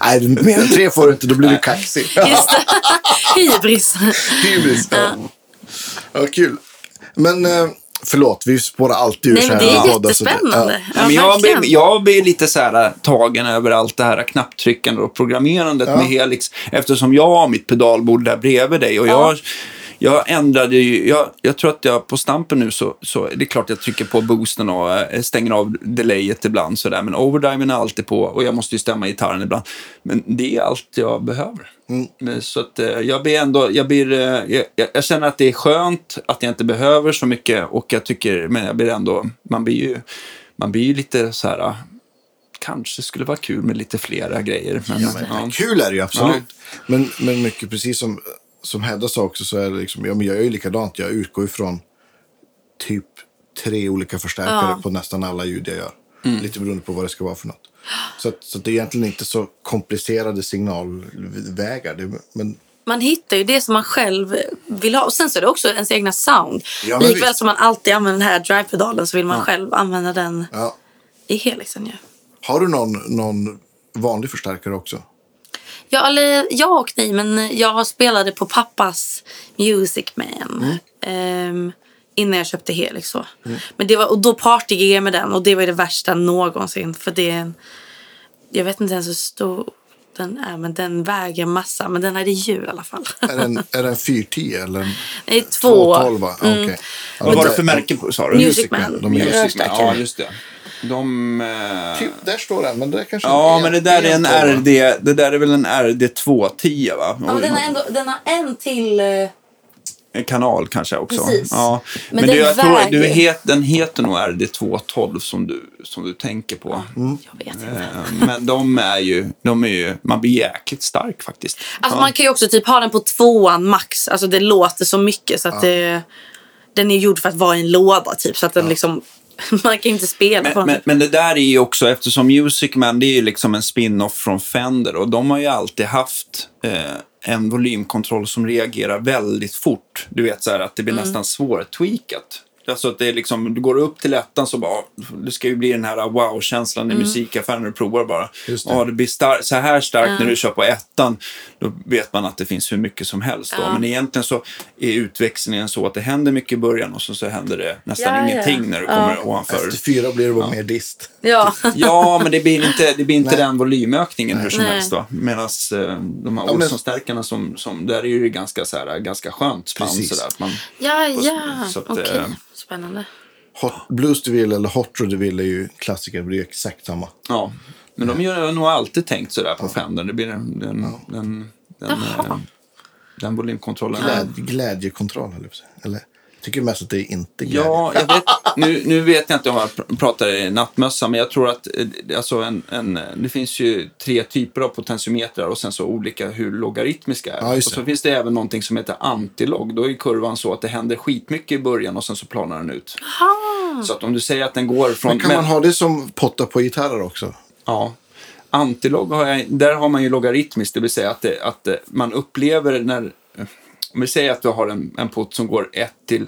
Nej, mer än tre får du inte. Då blir du kaxig. Just det. Hybris. Hybris. Ja. Ja, kul. Men eh, förlåt, vi spårar alltid ur Nej, men här det är jättespännande. ja. Ja, men jag, blir, jag blir lite så här tagen över allt det här knapptryckande och programmerandet Ja. med Helix. Eftersom jag har mitt pedalbord där bredvid dig. Och jag, jag ändrade ju, jag, jag tror att jag på stampen nu så, så det är klart jag trycker på boosten och eh, stänger av delayet ibland sådär. Men overdriven är alltid på och jag måste ju stämma gitarren ibland. Men det är allt jag behöver. Men Så att eh, jag blir ändå, jag blir, eh, jag, jag- känner att det är skönt att jag inte behöver så mycket och jag tycker, men jag blir ändå, man blir ju, man blir ju lite så här, kanske skulle vara kul med lite flera grejer. Men, Ja, men, Kul är det ju absolut. Men, men mycket precis som, som Hedda sa också så är det liksom, ja, men jag är ju likadant. Jag utgår ifrån typ tre olika förstärkare Ja. på nästan alla ljud jag gör. Mm. Lite beroende på vad det ska vara för något. Så, att, så att det är egentligen inte så komplicerade signalvägar. Det, men Man hittar ju det som man själv vill ha. Och sen så är det också ens egna sound. Ja, Likväl visst. som man alltid använder den här drive-pedalen så vill man själv använda den ja. i helixen ju. Har du någon, någon vanlig förstärkare också? Ja, eller ja och nej, men jag spelade på pappas Music Man. ehm, innan jag köpte Helix. Så. Men det var, och då partygig jag med den och det var det värsta någonsin. För det är en, jag vet inte ens hur stor den är, men den väger massa. Men den hade hjul i alla fall. Är den, är den 410 eller en Det är två. 212? va? Ja, okej. Ja, Vad var det för märke på, sa du? Music Music Man, Man. de är Music. Man. Ja, just det. De... Eh... Typ, där står den, men det är kanske Ja, en- men det där är en. RD, det där är väl en RD 210 va? Ja, men den, har ändå, den har en till... eh, En kanal kanske också. Precis. Ja. Men Men, den du, jag tror, väger- du het, den heter nog RD212 som du, som du tänker på. Jag vet inte. Eh, Men de är ju, de är ju, man blir jäkligt stark faktiskt. Alltså ja. man kan ju också typ ha den på tvåan max. Alltså det låter så mycket så att det, den är gjord för att vara i en låda typ. Så att den liksom, man kan inte spela men, men, men det där är ju också, eftersom Music Man det är ju liksom en spin-off från Fender och de har ju alltid haft eh, en volymkontroll som reagerar väldigt fort. Du vet så här att det blir Mm. nästan svårtweakat. Alltså att det är liksom, du går upp till ettan så bara, det ska ju bli den här wow-känslan i Mm. musikaffären när du provar bara. Just det. Ja, det blir star- så här starkt när du kör på ettan, då vet man att det finns hur mycket som helst. Då. Men egentligen så är utväxlingen så att det händer mycket i början och så, så händer det nästan Ja, ja. ingenting när du Ja. kommer ovanför. Efter fyra blir det bara mer dist. Ja. Ja, men det blir inte, det blir inte Nej. den volymökningen hur som Nej. helst. Medan eh, de här Ja, Olsson-stärkarna, som, som, där är ju det ganska, så här, ganska skönt spann. Så där, att man, Ja, ja. Okej. eh, Spännande. Hot, Blues DeVille eller Hot Rod DeVille är ju klassiker. Det är ju exakt samma. ja. Men de har nog alltid tänkt sådär på Fender. Det blir den, den, den, den, eh, den volymkontrollen. Gläd, glädjekontroll, Eller? Tycker mest att det är inte glädje. Ja, jag vet, nu, nu vet jag inte om jag pr- pratar i nattmössa, men jag tror att eh, alltså en, en, det finns ju tre typer av potentiometrar och sen så olika hur logaritmiska är. Ja, och så finns det även någonting som heter antilog. Då är kurvan så att det händer skitmycket i början och sen så planar den ut. Så att om du säger att den går från... Men kan man ha det som potta på gitarrer också? Ja. Antilog har jag, där har man ju logaritmiskt, det vill säga att, det, att det, man upplever när, om vi säger att du har en, en pott som går 1 till,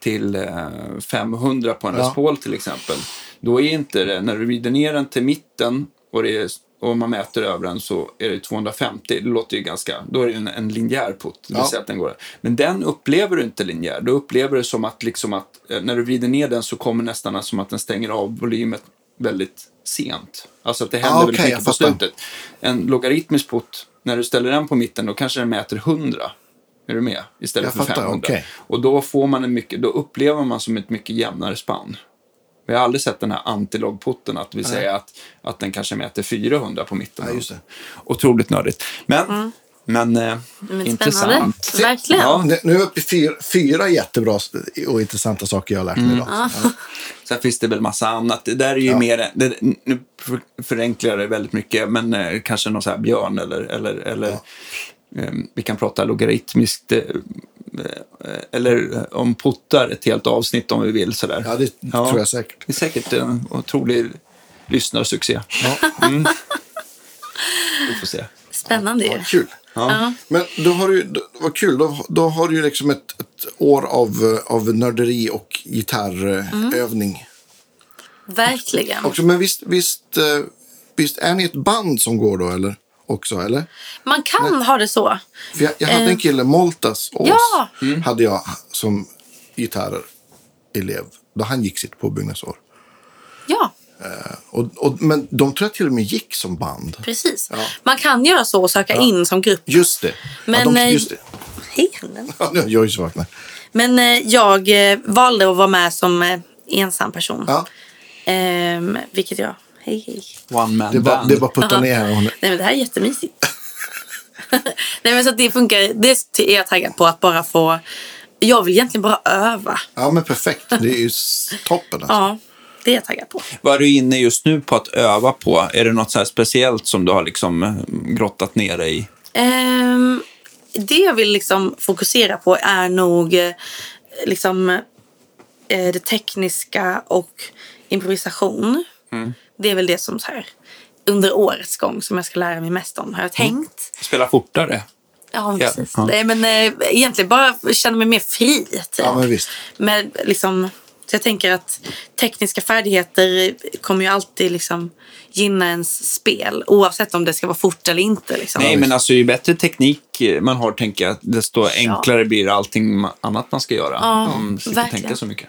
till eh, 500 på en Ja. Paul till exempel, då är inte det, när du vrider ner den till mitten och, det är, och man mäter över den så är det 250, det låter ju ganska, då är det en, en linjär putt, Ja. att den går, men den upplever du inte linjär, du upplever det som att, liksom att eh, när du vrider ner den så kommer nästan som att den stänger av volymet väldigt sent. Alltså att det händer Ah, väldigt okej, mycket på slutet. En logaritmisk putt, när du ställer den på mitten, då kanske den mäter 100. Är du med? Istället Jag för fattar, 500. okej. Och då får man en mycket, då upplever man som ett mycket jämnare spann. Vi har aldrig sett den här antilogputten, att vi säger att, att den kanske mäter 400 på mitten. Ja, just det. Otroligt nördigt. Men, men, eh, Men intressant. spännande. Verkligen. Ja, Nu är vi uppe i fyra, fyra jättebra och intressanta saker jag har lärt mig idag. Ja. Sen finns det väl massa annat. Det där är ju Ja. mer, det, nu för- förenklar jag det väldigt mycket, men eh, kanske någon så här björn eller, eller, eller vi kan prata logaritmiskt, eh, eh, eller eh, om puttar ett helt avsnitt om vi vill. Sådär. Ja, det tror jag säkert. Det är säkert en otrolig lyssnarsuccé. Mm. Vi får se. Spännande ju. Ja, kul. Ja. Men då har du, då, vad kul, då, då har du ju liksom ett, ett år av, av nörderi och gitarrövning. Verkligen. Också, men visst, visst, visst är ni ett band som går då, eller? Också, eller? Man kan ha det så. För jag, jag hade en kille, Moltas Ås, Ja. hade jag som gitarrelev. Då han gick sitt påbyggnadsår. Ja, Och, och, men de tror jag till och med gick som band. precis. Man kan göra så och söka in som grupp. Just det. Men, ja, de, eh, just det. Ja, nu har Joyce vaknat. Men eh, jag eh, valde att vara med som eh, ensam person. Ja, Ehm, vilket jag... Hej, hej. One man det är bara, band. det är bara att putta ner henne. Nej, men det här är jättemysigt. Nej, men så att det funkar. Det är jag taggad på att bara få... Jag vill egentligen bara öva. Ja, men perfekt. Det är ju toppen. Alltså. Ja, det är jag taggad på. Vad är du inne just nu på att öva på? Är det något så här speciellt som du har liksom eh, grottat ner dig i? Ehm, det jag vill liksom fokusera på är nog eh, liksom, eh, det tekniska och improvisation. Det är väl det som så här, under årets gång som jag ska lära mig mest om, har jag tänkt. Spela fortare? Ja, men precis. ja. Nej, men eh, egentligen bara känna mig mer fri. Typ. Ja, men visst. Med, liksom, så jag tänker att tekniska färdigheter kommer ju alltid liksom gynna ens spel. Oavsett om det ska vara fort eller inte. Liksom. Nej, men alltså ju bättre teknik man har, tänker jag, desto enklare blir allting annat man ska göra. Ja, om man slipper tänka så mycket.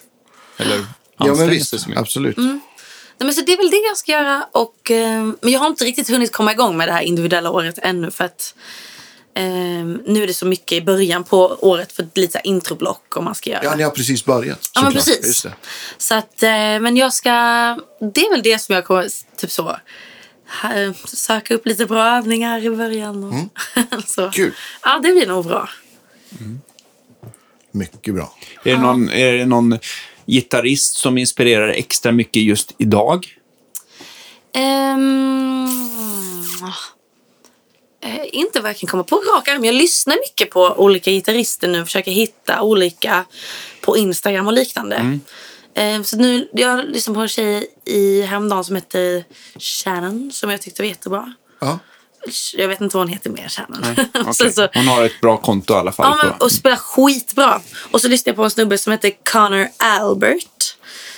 Eller Ja, men anstränga visst. sig så mycket. Absolut. Nej, men så det är väl det jag ska göra. Och, eh, men jag har inte riktigt hunnit komma igång med det här individuella året ännu. För att eh, nu är det så mycket i början på året för lite så introblock om man ska göra. Ja, ni har precis börjat. Ja, men såklart. precis. Just det. Så att, eh, men jag ska... Det är väl det som jag kommer typ så... här, Söka upp lite bra övningar i början. Och, så. Mm. Kul. Ja, det blir nog bra. Mycket bra. Är det, någon, är det någon gitarrist som inspirerar extra mycket just idag? Eh, inte vad jag kan komma på rak arm. Jag lyssnar mycket på olika gitarrister nu och försöker hitta olika på Instagram och liknande. Ehm, så nu, jag lyssnar på en tjej i häromdagen som heter Shannon som jag tyckte var jättebra. Ja. Jag vet inte vad hon heter mer. Okej. Sen så, Hon har ett bra konto i alla fall. Ja, men, och spelar skitbra. Och så lyssnade jag på en snubbe som heter Connor Albert.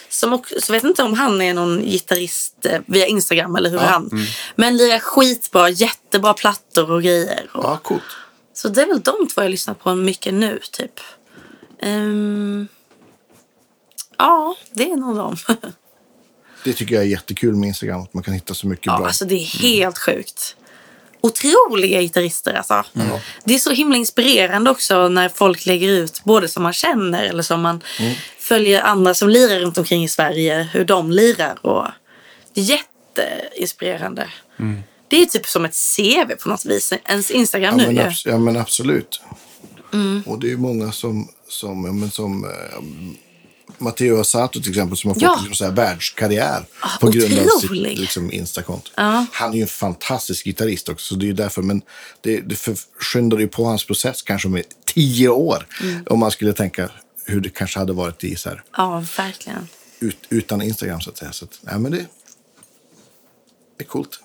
Som också, så vet inte om han är någon gitarrist eh, via Instagram eller hur han. mm. Men lirar skitbra, jättebra plattor och grejer. Och, ja, coolt. Så det är väl de två jag lyssnar på mycket nu, typ. Ehm, ja, det är nog dem. Det tycker jag är jättekul med Instagram, att man kan hitta så mycket ja, bra. alltså det är helt sjukt. Otroliga gitarrister alltså. Det är så himla inspirerande också när folk lägger ut både som man känner eller som man följer andra som lirar runt omkring i Sverige, hur de lirar. Och det är jätteinspirerande. Det är typ som ett CV på något vis, ens Instagram Ja, nu men, ja, men absolut. Mm. Och det är många som, som, ja, men som eh, Matteo Asato till exempel, som har fått Ja. liksom så här världskarriär Ah, på grund av otrolig. sitt liksom, Instakonto. Ja. Han är ju en fantastisk gitarrist också, så det är ju därför. Men det, det förskyndar ju på hans process kanske med tio år. Mm. Om man skulle tänka hur det kanske hade varit i så här, Ja, verkligen. ut, utan Instagram så att säga. Så att, ja, men det, det är coolt.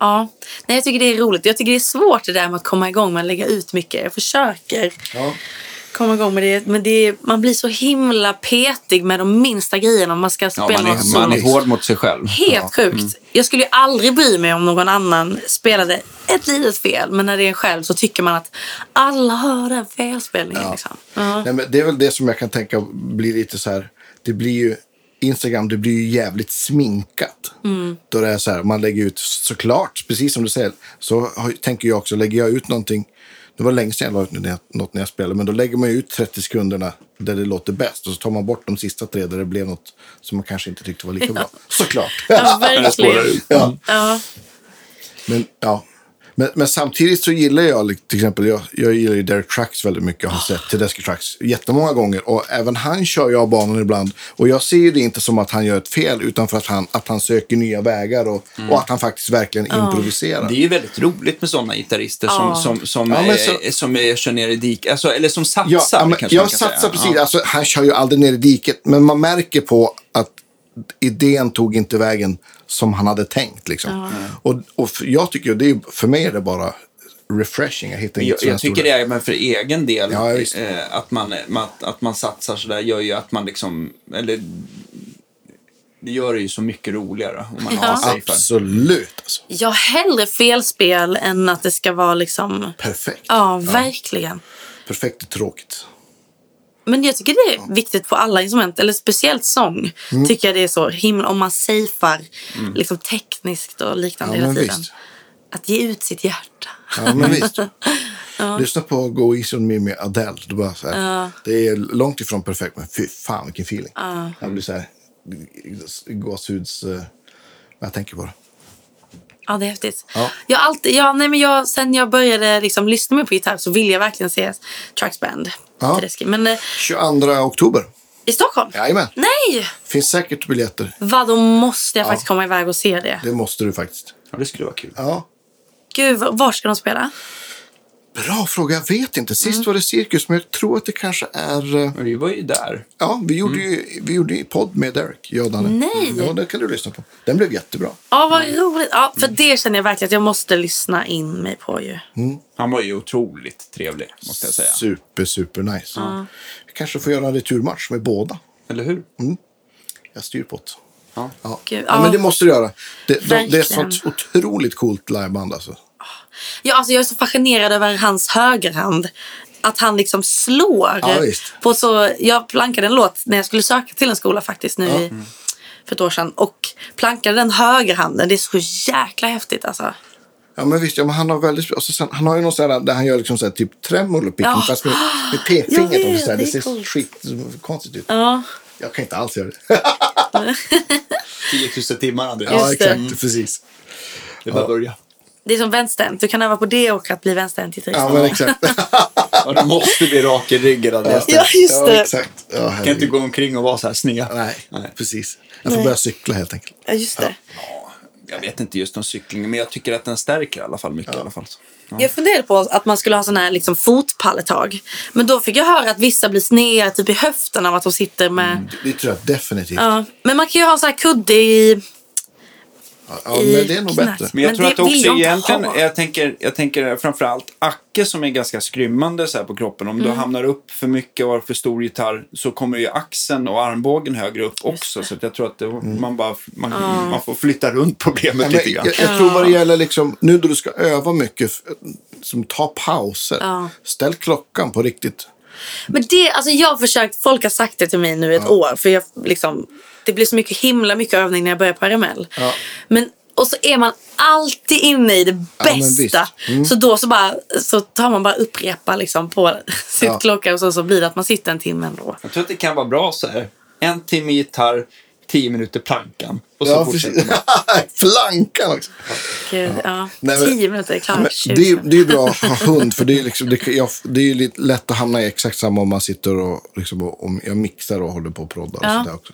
Ja, Nej, jag tycker det är roligt. Jag tycker det är svårt det där med att komma igång med att lägga ut mycket. Jag försöker Ja. Komma igång med det. Men det är, man blir så himla petig med de minsta grejerna om man ska ja, spela man, något är, man är hård mot sig själv. Helt sjukt. Jag skulle ju aldrig bry mig om någon annan spelade ett litet fel. Men när det är en själv så tycker man att alla hör den felspelningen. Liksom. Ja. Nej, men det är väl det som jag kan tänka blir lite så här. Det blir ju Instagram, det blir ju jävligt sminkat. Mm. Då det är så här, man lägger ut såklart, precis som du säger, så har, tänker jag också, lägger jag ut någonting, det var länge sedan jag la ut något när jag spelade, men då lägger man ut 30 sekunderna där det låter bäst och så tar man bort de sista tre där det blev något som man kanske inte tyckte var lika bra. Såklart. Ja, verkligen. Ja. Men, ja. Men, men samtidigt så gillar jag till exempel, jag, jag gillar ju Derek Trucks väldigt mycket och har sett Tedeschi Trucks jättemånga gånger. Och även han kör jag banan ibland. Och jag ser ju det inte som att han gör ett fel utan för att han, att han söker nya vägar och, och att han faktiskt verkligen improviserar. Det är ju väldigt roligt med sådana gitarrister som, Ja. som, som, Ja, så- som är, kör ner i diket. Alltså, eller som satsar. Ja, ja, men kanske jag satsar säga. precis. Ja. Alltså, han kör ju aldrig ner i diket. Men man märker på att idén tog inte vägen som han hade tänkt. Liksom. Och, och för, jag tycker, det är, för mig är det bara refreshing. Jag hittar Jag, jag tycker det är, men för egen del, Ja, eh, att, man, man, att man satsar sådär gör ju att man liksom, eller det gör det ju så mycket roligare om man har Ja. för. Absolut. Alltså. Jag hellre felspel än att det ska vara liksom... Perfekt. Ja, verkligen. Perfekt är tråkigt. Men jag tycker det är viktigt på alla instrument, eller speciellt sång. Mm. Tycker jag det är så himla, om man safear liksom tekniskt och liknande Ja, hela tiden. visst. Att ge ut sitt hjärta. Ja, men visst. Lyssna på Go Easy On Me med Adele. Det, är bara så här, det är långt ifrån perfekt, men fy fan vilken feeling. Jag blir så här gåshuds... eh, jag tänker på det. Ja, det är häftigt. Ja. Jag alltid, ja, nej, men jag, sen jag började liksom lyssna mer på gitarr så vill jag verkligen se Trucks Band. Ja. Men eh, 22 oktober. i Stockholm? Jajamän. Nej! Finns säkert biljetter. Vad, då måste jag faktiskt komma iväg och se det. Det måste du faktiskt. Ja, det skulle vara kul. Ja. Gud, var ska de spela? Bra fråga. Jag vet inte. Sist var det Cirkus, men jag tror att det kanske är... eh, Men vi var ju där. Ja, vi gjorde ju vi gjorde ju podd med Derek, jag och Danne. Nej. Ja, den kan du lyssna på. Den blev jättebra. Ja, vad roligt. Ja, för det känner jag verkligen att jag måste lyssna in mig på ju. Han var ju otroligt trevlig, måste jag säga. Super, super nice. Vi kanske får göra en returmatch med båda. Eller hur? Jag styr på det. Ja. Ja. Gud, ja, ja. men det måste du göra. Det, de, det är ett sånt otroligt coolt liveband alltså. Ja, alltså jag är så fascinerad över hans högerhand. Att han liksom slår. Ja, på så, jag plankade en låt när jag skulle söka till en skola faktiskt nu i, för ett år sedan. Och plankade den högerhanden. Det är så jäkla häftigt alltså. Ja, men visst. Ja, men han har väldigt... Och så sen, han har ju någon sån här, där han gör liksom så här, typ tremolo picking Ja. fast med, med Jag pekfingret. vet, och så här. Det, det är ser coolt. skitkonstigt ut. Ja, Jag kan inte alls göra det. 10 000 timmar, André. ja, exakt. Precis. Det är bara att börja. Det är som vänsterhänt. Du kan öva på det och att bli vänsterhänt gitarrist. Ja, men exakt. Ja, de måste bli rak i ryggen. Ja. Jag Ja, just Ja, det. exakt. Ja, kan inte gå omkring och vara så här sned. Nej, Nej. precis. Jag får Nej. börja cykla helt enkelt. Ja, just det. Jag vet inte just om cykling, men jag tycker att den stärker i alla fall mycket. I alla fall. Ja. Jag funderade på att man skulle ha sån här liksom fotpalletag. Men då fick jag höra att vissa blir sneda typ i höften av att de sitter med... Det tror jag definitivt. Ja. Men man kan ju ha så här kudde i... Ja, i men det är nog knät. bättre. Men jag Men tror att också jag egentligen, ha. jag tänker, jag tänker framförallt Acke som är ganska skrymmande så här på kroppen. Om Mm. du hamnar upp för mycket och har för stor gitarr så kommer ju axeln och armbågen högre upp också. Så att jag tror att det, man, bara, man, man får flytta runt problemet Ja, lite grann. jag, jag tror vad det gäller liksom, nu då du ska öva mycket, f- som ta pauser. Ja. Ställ klockan på riktigt. Men det, alltså jag har försökt, folk har sagt det till mig nu ett år. För jag liksom, det blir så mycket himla mycket övning när jag börjar på RML. Ja. Men, och så är man alltid inne i det Ja, bästa. visst. Mm. Så då så, bara, så tar man bara upprepa liksom på sitt Ja. klocka och så, så blir det att man sitter en timme ändå. Jag tror att det kan vara bra så här. En timme gitarr, tio minuter plankan. Och så Ja, fortsätter man. Flankan också. Gud, ja. Nej, men- Tio minuter klart. Men 20 det, är, minuter. det är ju bra att ha hund, för det är, liksom, det, jag, det är ju lite lätt att hamna i exakt samma om man sitter och, liksom, och om jag mixar och håller på och proddar. Och Ja. sådär också.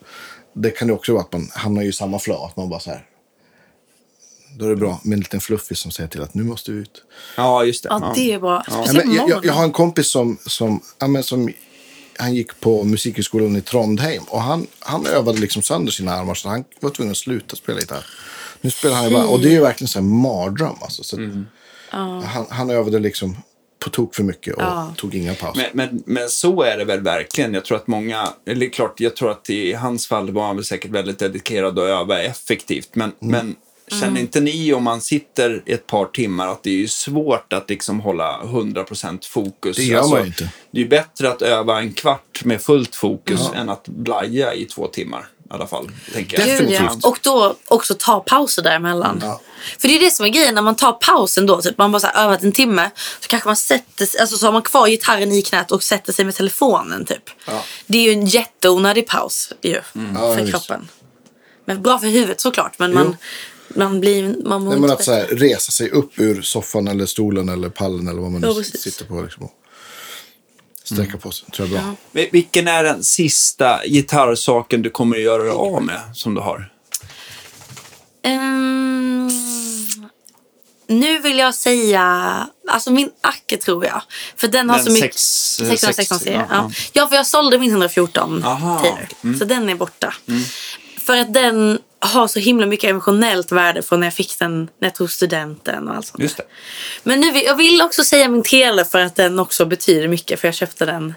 Det kan ju också vara att man hamnar i samma flow, att man bara så här. Då är det bra med en liten fluffig som säger till att nu måste vi ut. Ja, just det. Ja, det är bra. Ja, Speciellt men jag, jag, jag har en kompis som, som, ja, men som han gick på musikhögskolan i Trondheim och han, han övade liksom sönder sina armar så han var tvungen att sluta spela gitarr. Nu spelar han ju bara, och det är ju verkligen så här mardröm alltså. Så att han, han övade liksom på tok för mycket och Ja. tog inga pauser. Men, men, men så är det väl verkligen. Jag tror att många, eller klart, jag tror att i hans fall var han väl säkert väldigt dedikerad och öva effektivt. Men, Mm. men känner inte ni om man sitter ett par timmar att det är svårt att liksom hålla 100% fokus? Det gör man ju inte. Det är bättre att öva en kvart med fullt fokus än att blaja i två timmar i alla fall. Tänker jag. Gud, Definitivt. ja. Och då också ta pauser däremellan. Ja. För det är det som är grejen när man tar pausen då. Typ man bara så här, övat en timme. Så kanske man sätter sig, alltså så har man kvar gitarren i knät och sätter sig med telefonen typ. Ja. Det är ju en jätteonödig paus ju. Ja, För visst. kroppen. Men bra för huvudet såklart. Men man, man blir, man mår Nej, men att så här, resa sig upp ur soffan eller stolen eller pallen eller vad man nu Ja, sitter på. Liksom, sträcka på sig, tror jag är bra. Vil- Vilken är den sista gitarrsaken du kommer att göra dig av med som du har? Ehm, nu vill jag säga, alltså min Acke tror jag. För den har Den så mycket... sex- 616 sex- serie. ja, Ja, ja. ja, för jag sålde min 114 Aha, Taylor. Så den är borta. För att den har så himla mycket emotionellt värde från när jag fick den när jag tog studenten och allt sånt. Just det. Men nu jag vill också säga min tele för att den också betyder mycket. För jag köpte den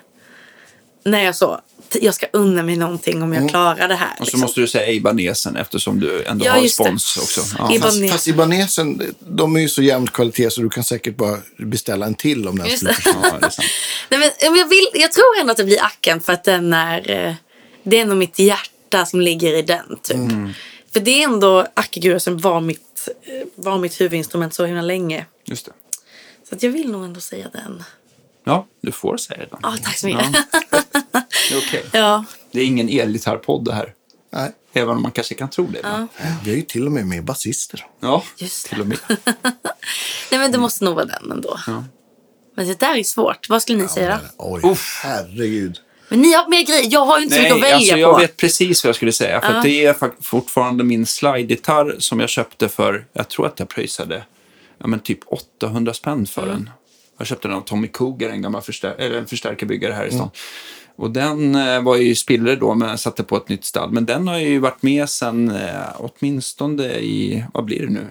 när jag så, jag ska unna mig någonting om jag klarar det här. Och så liksom. måste du säga Ibanesen eftersom du ändå Ja, har just det. spons också. Ja. Iba- Fast, fast Ibanesen, de är ju så jämn kvalitet så du kan säkert bara beställa en till om den Just skulle. Ja. Nej, men, jag, vill, jag tror ändå att det blir Acken för att den är... eh, Det är nog mitt hjärta som ligger i den. Typ. Mm. För det är ändå Ackegura som var mitt, var mitt huvudinstrument så himla länge. Just det. Så att jag vill nog ändå säga den. Ja, du får säga det. Ja, tack så mycket. Ja, det är okej. Ja, Det är ingen elgitarrpodd det här. Nej, Även om man kanske kan tro det. Ja, vi är ju till och med med basister. ja Just det. till och med. Nej, men det måste nog vara den ändå. Men det där är svårt. Vad skulle ni säga då? Oj, Uff. herregud. Men ni har mer grejer. Jag har ju inte så mycket att välja alltså jag på. vet precis vad jag skulle säga. För att det är fortfarande min slide-gitarr som jag köpte för, jag tror att jag pröjsade ja, men typ 800 spänn för Mm. den. Jag köpte den av Tommy Cougar, en gammal förstär- eller en förstärkarbyggare här i Mm. stan. Och den eh, var ju spillre då, men jag satte på ett nytt stall. Men den har ju varit med sen eh, åtminstone i, vad blir det nu?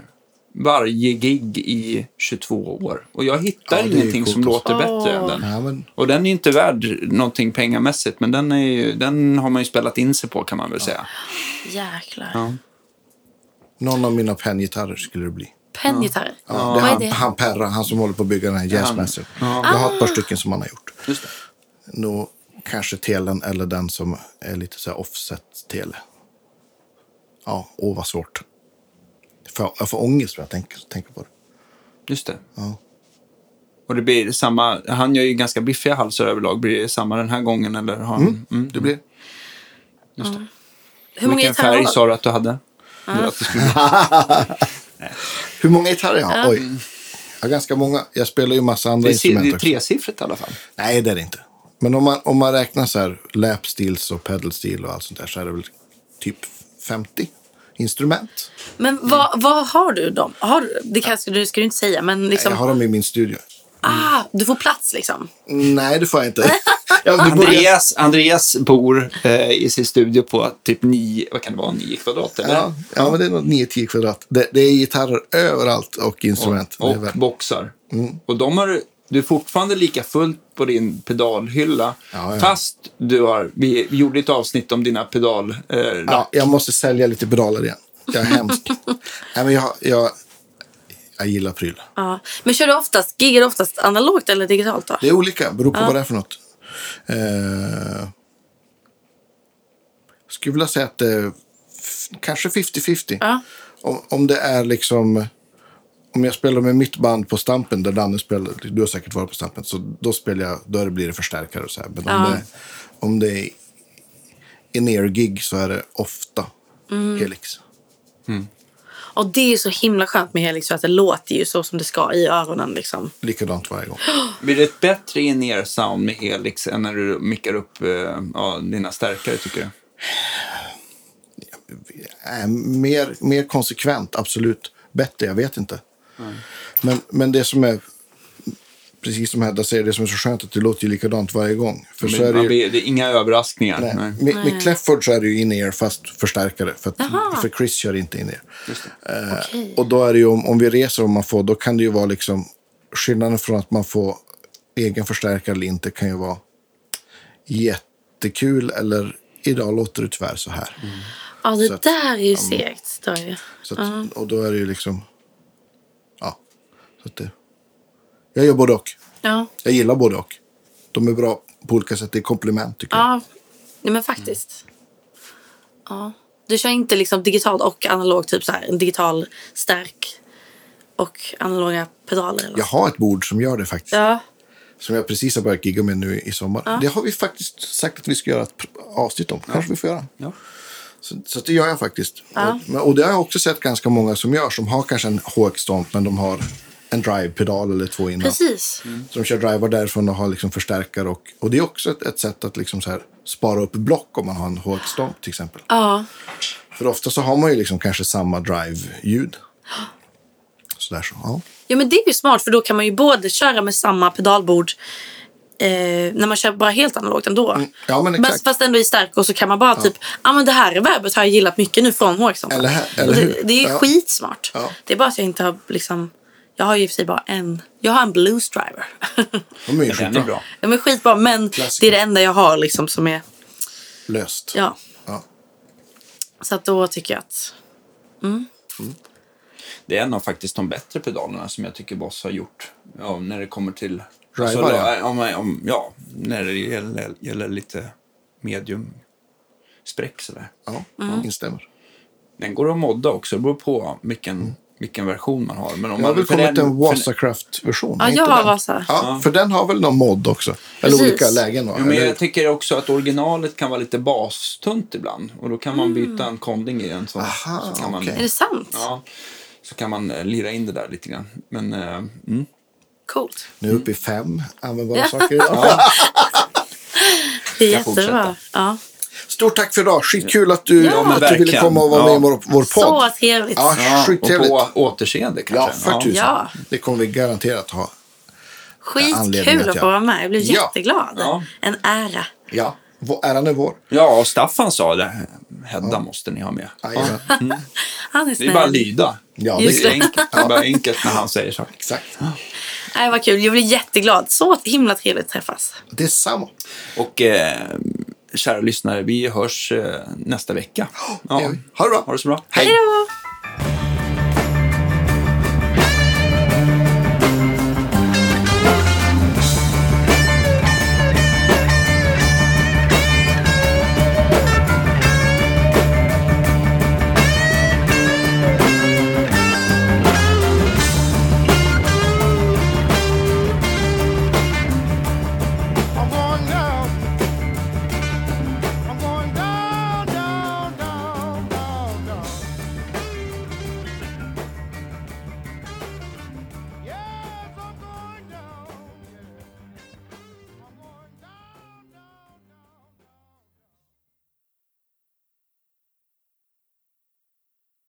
Varje gig i 22 år. Och jag hittar Ja, ingenting som låter bättre än den. Ja, men, Och den är inte värd någonting pengamässigt, men den, är ju, den har man ju spelat in sig på kan man väl säga. Jäklar. Ja. någon av mina penngitarrer skulle det bli. Penngitarrer. Ja, det är Vad är han, det? han Perra, han som håller på att bygga den här Jazzmaster. Jag har ett par stycken som han har gjort. Just det. Nog kanske telen eller den som är lite så här offset-tele. Ja, åh vad svårt. För, jag får ångest när jag tänker, tänker på det. Just det. Ja. Och det blir samma, han gör ju ganska biffiga halsar överlag. Blir det samma den här gången eller har han, mm, Det blir... Just det. Hur många Vilken färg har sa du att du hade? Eller att det skulle- Hur många gitarrer jag har? Oj. Ja, ganska många. Jag spelar ju massa andra Det är, det instrument är också. tresiffrigt i alla fall. Nej, det är det inte. Men om man, om man räknar så här lap steels och pedal steel och allt sånt där så är det väl typ 50 instrument. Men vad, vad har du dem? Har det kanske du ska du inte säga, men liksom... Jag har dem i min studio. Ah, du får plats liksom. Nej, det får jag inte. ja, Andreas, Andreas bor eh, i sin studio på typ 9, vad kan det vara, 9 kvadrat? Eller? Ja, ja, men det är nog 9-10 kvadrat. Det, det är gitarrer överallt och instrument. och väl- boxar. Och de har du är fortfarande lika fullt på din pedalhylla. Ja, ja. Fast du har, vi, vi gjorde ett avsnitt om dina pedal... Eh, ja, jag måste sälja lite pedaler igen. Jag är hemsk. Nej, men jag, jag, jag gillar prylar. Ja. Men kör du oftast, giggar du oftast analogt eller digitalt då? Det är olika, beror på vad det är för något. Eh, skulle vilja säga att det är kanske 50-50. Ja. Om, om det är liksom... Om jag spelar med mitt band på Stampen, där Danne spelar, du har säkert varit på Stampen, så då spelar jag, då blir det förstärkare och så här. Men om, Ja. det, om det är in-ear-gig så är det ofta Mm. Helix. Och det är ju så himla skönt med Helix för att det låter ju så som det ska i öronen liksom. Likadant varje gång. Blir det ett bättre in-ear sound med Helix än när du mickar upp ja, dina stärkare, tycker du? Mer, mer konsekvent, absolut. Bättre, jag vet inte. Men, men det som är, precis som Hedda säger, det som är så skönt att det låter ju likadant varje gång. För så är det ju, blir, det är inga överraskningar. nej, Nej. Med, med Clefford så är det ju in-ear fast förstärkare. För, att, för Chris kör inte in-ear. Eh, Okej. och då är det ju, om, om vi reser och man får, då kan det ju vara liksom, skillnaden från att man får egen förstärkare eller inte kan ju vara jättekul eller idag låter det tyvärr så här. Ja, det Så att- där är ju segt. Då är att, Och då är det ju liksom... Ja. Det, jag gör både och. Ja, Jag gillar både och. De är bra på olika sätt. Det är komplement tycker jag. ja. Nej, men faktiskt. Ja. Du kör inte liksom digitalt och analog, typ så här, en digital stärk och analoga pedaler? Eller? Jag har ett bord som gör det faktiskt. Ja. Som jag precis har börjat gigga med nu i sommar. Det har vi faktiskt sagt att vi ska göra ett avsnitt om. Kanske vi får göra. Ja. Så, så det gör jag faktiskt. Ja. Och, och det har jag också sett ganska många som gör. Som har kanske en HX-stomp men de har en drive-pedal eller två innan. Precis. Så de kör drivar därifrån och har liksom förstärkare. Och, och det är också ett, ett sätt att liksom så här spara upp block om man har en HX-stomp till exempel. Ja. För ofta så har man ju liksom kanske samma drive-ljud. Sådär så, ja. ja, men det är ju smart för då kan man ju både köra med samma pedalbord eh, när man kör bara helt analogt ändå. Mm, ja, men exakt. fast ändå i stark och så kan man bara typ, ja ah, men det här reverbet har jag gillat mycket nu från HX. Eller eller det, hur? det är ju Ja. skitsmart. Ja. Det är bara att jag inte har liksom, jag har ju i och för sig bara en, jag har en blues driver. De är ju skitbra. bra. De är skitbra men Klassiker. det är det enda jag har liksom som är, Löst. ja. Ja. Så att då tycker jag att, Det är en av faktiskt de bättre pedalerna som jag tycker Boss har gjort. Ja, när det kommer till... Drivar, ja. om, om, ja, när det gäller, gäller lite medium spräck sådär. Ja, Mm. instämmer. Den går att modda också, det beror på vilken, vilken version man har. Men om Jag har väl kommit den- en Wasacraft-version. ja jag har? Vasa. Ja, för den har väl någon mod också. Eller Precis. olika lägen. Va? Jo, men Eller- jag tycker också att originalet kan vara lite bastunt ibland. Och då kan man byta en konding i den. Så, Aha, så kan man, okej. Är det sant? ja, så kan man eh, lira in det där lite grann. Men eh, mm. Coolt. Nu är vi uppe i fem användbara Ja. saker idag. Det är jättebra. Ja. Stort tack för idag. Skitkul att du, Ja, att du ville komma och vara med Ja. i vår, vår Så podd. trevligt. Ja, ja, och skittrevligt. på återseende Ja, kanske. för tusan. Ja. Det kommer vi garanterat ha. Skitkul att att få vara med. Jag blev Ja. jätteglad. Ja. En ära. Ja, vår- äran är vår. Ja, och Staffan sa det. Hedda måste ni ha med. Jajamän. Han är Det är snäll. bara att lyda. Ja, Det är det. enkelt, det är bara enkelt när han säger saker. Exakt. Nej, vad kul. Jag blev jätteglad. Så himla trevligt att träffas. Det är samma. Och eh, kära lyssnare, vi hörs eh, nästa vecka. Ja. Ha det bra. Ha det så bra. Hej. Hejdå.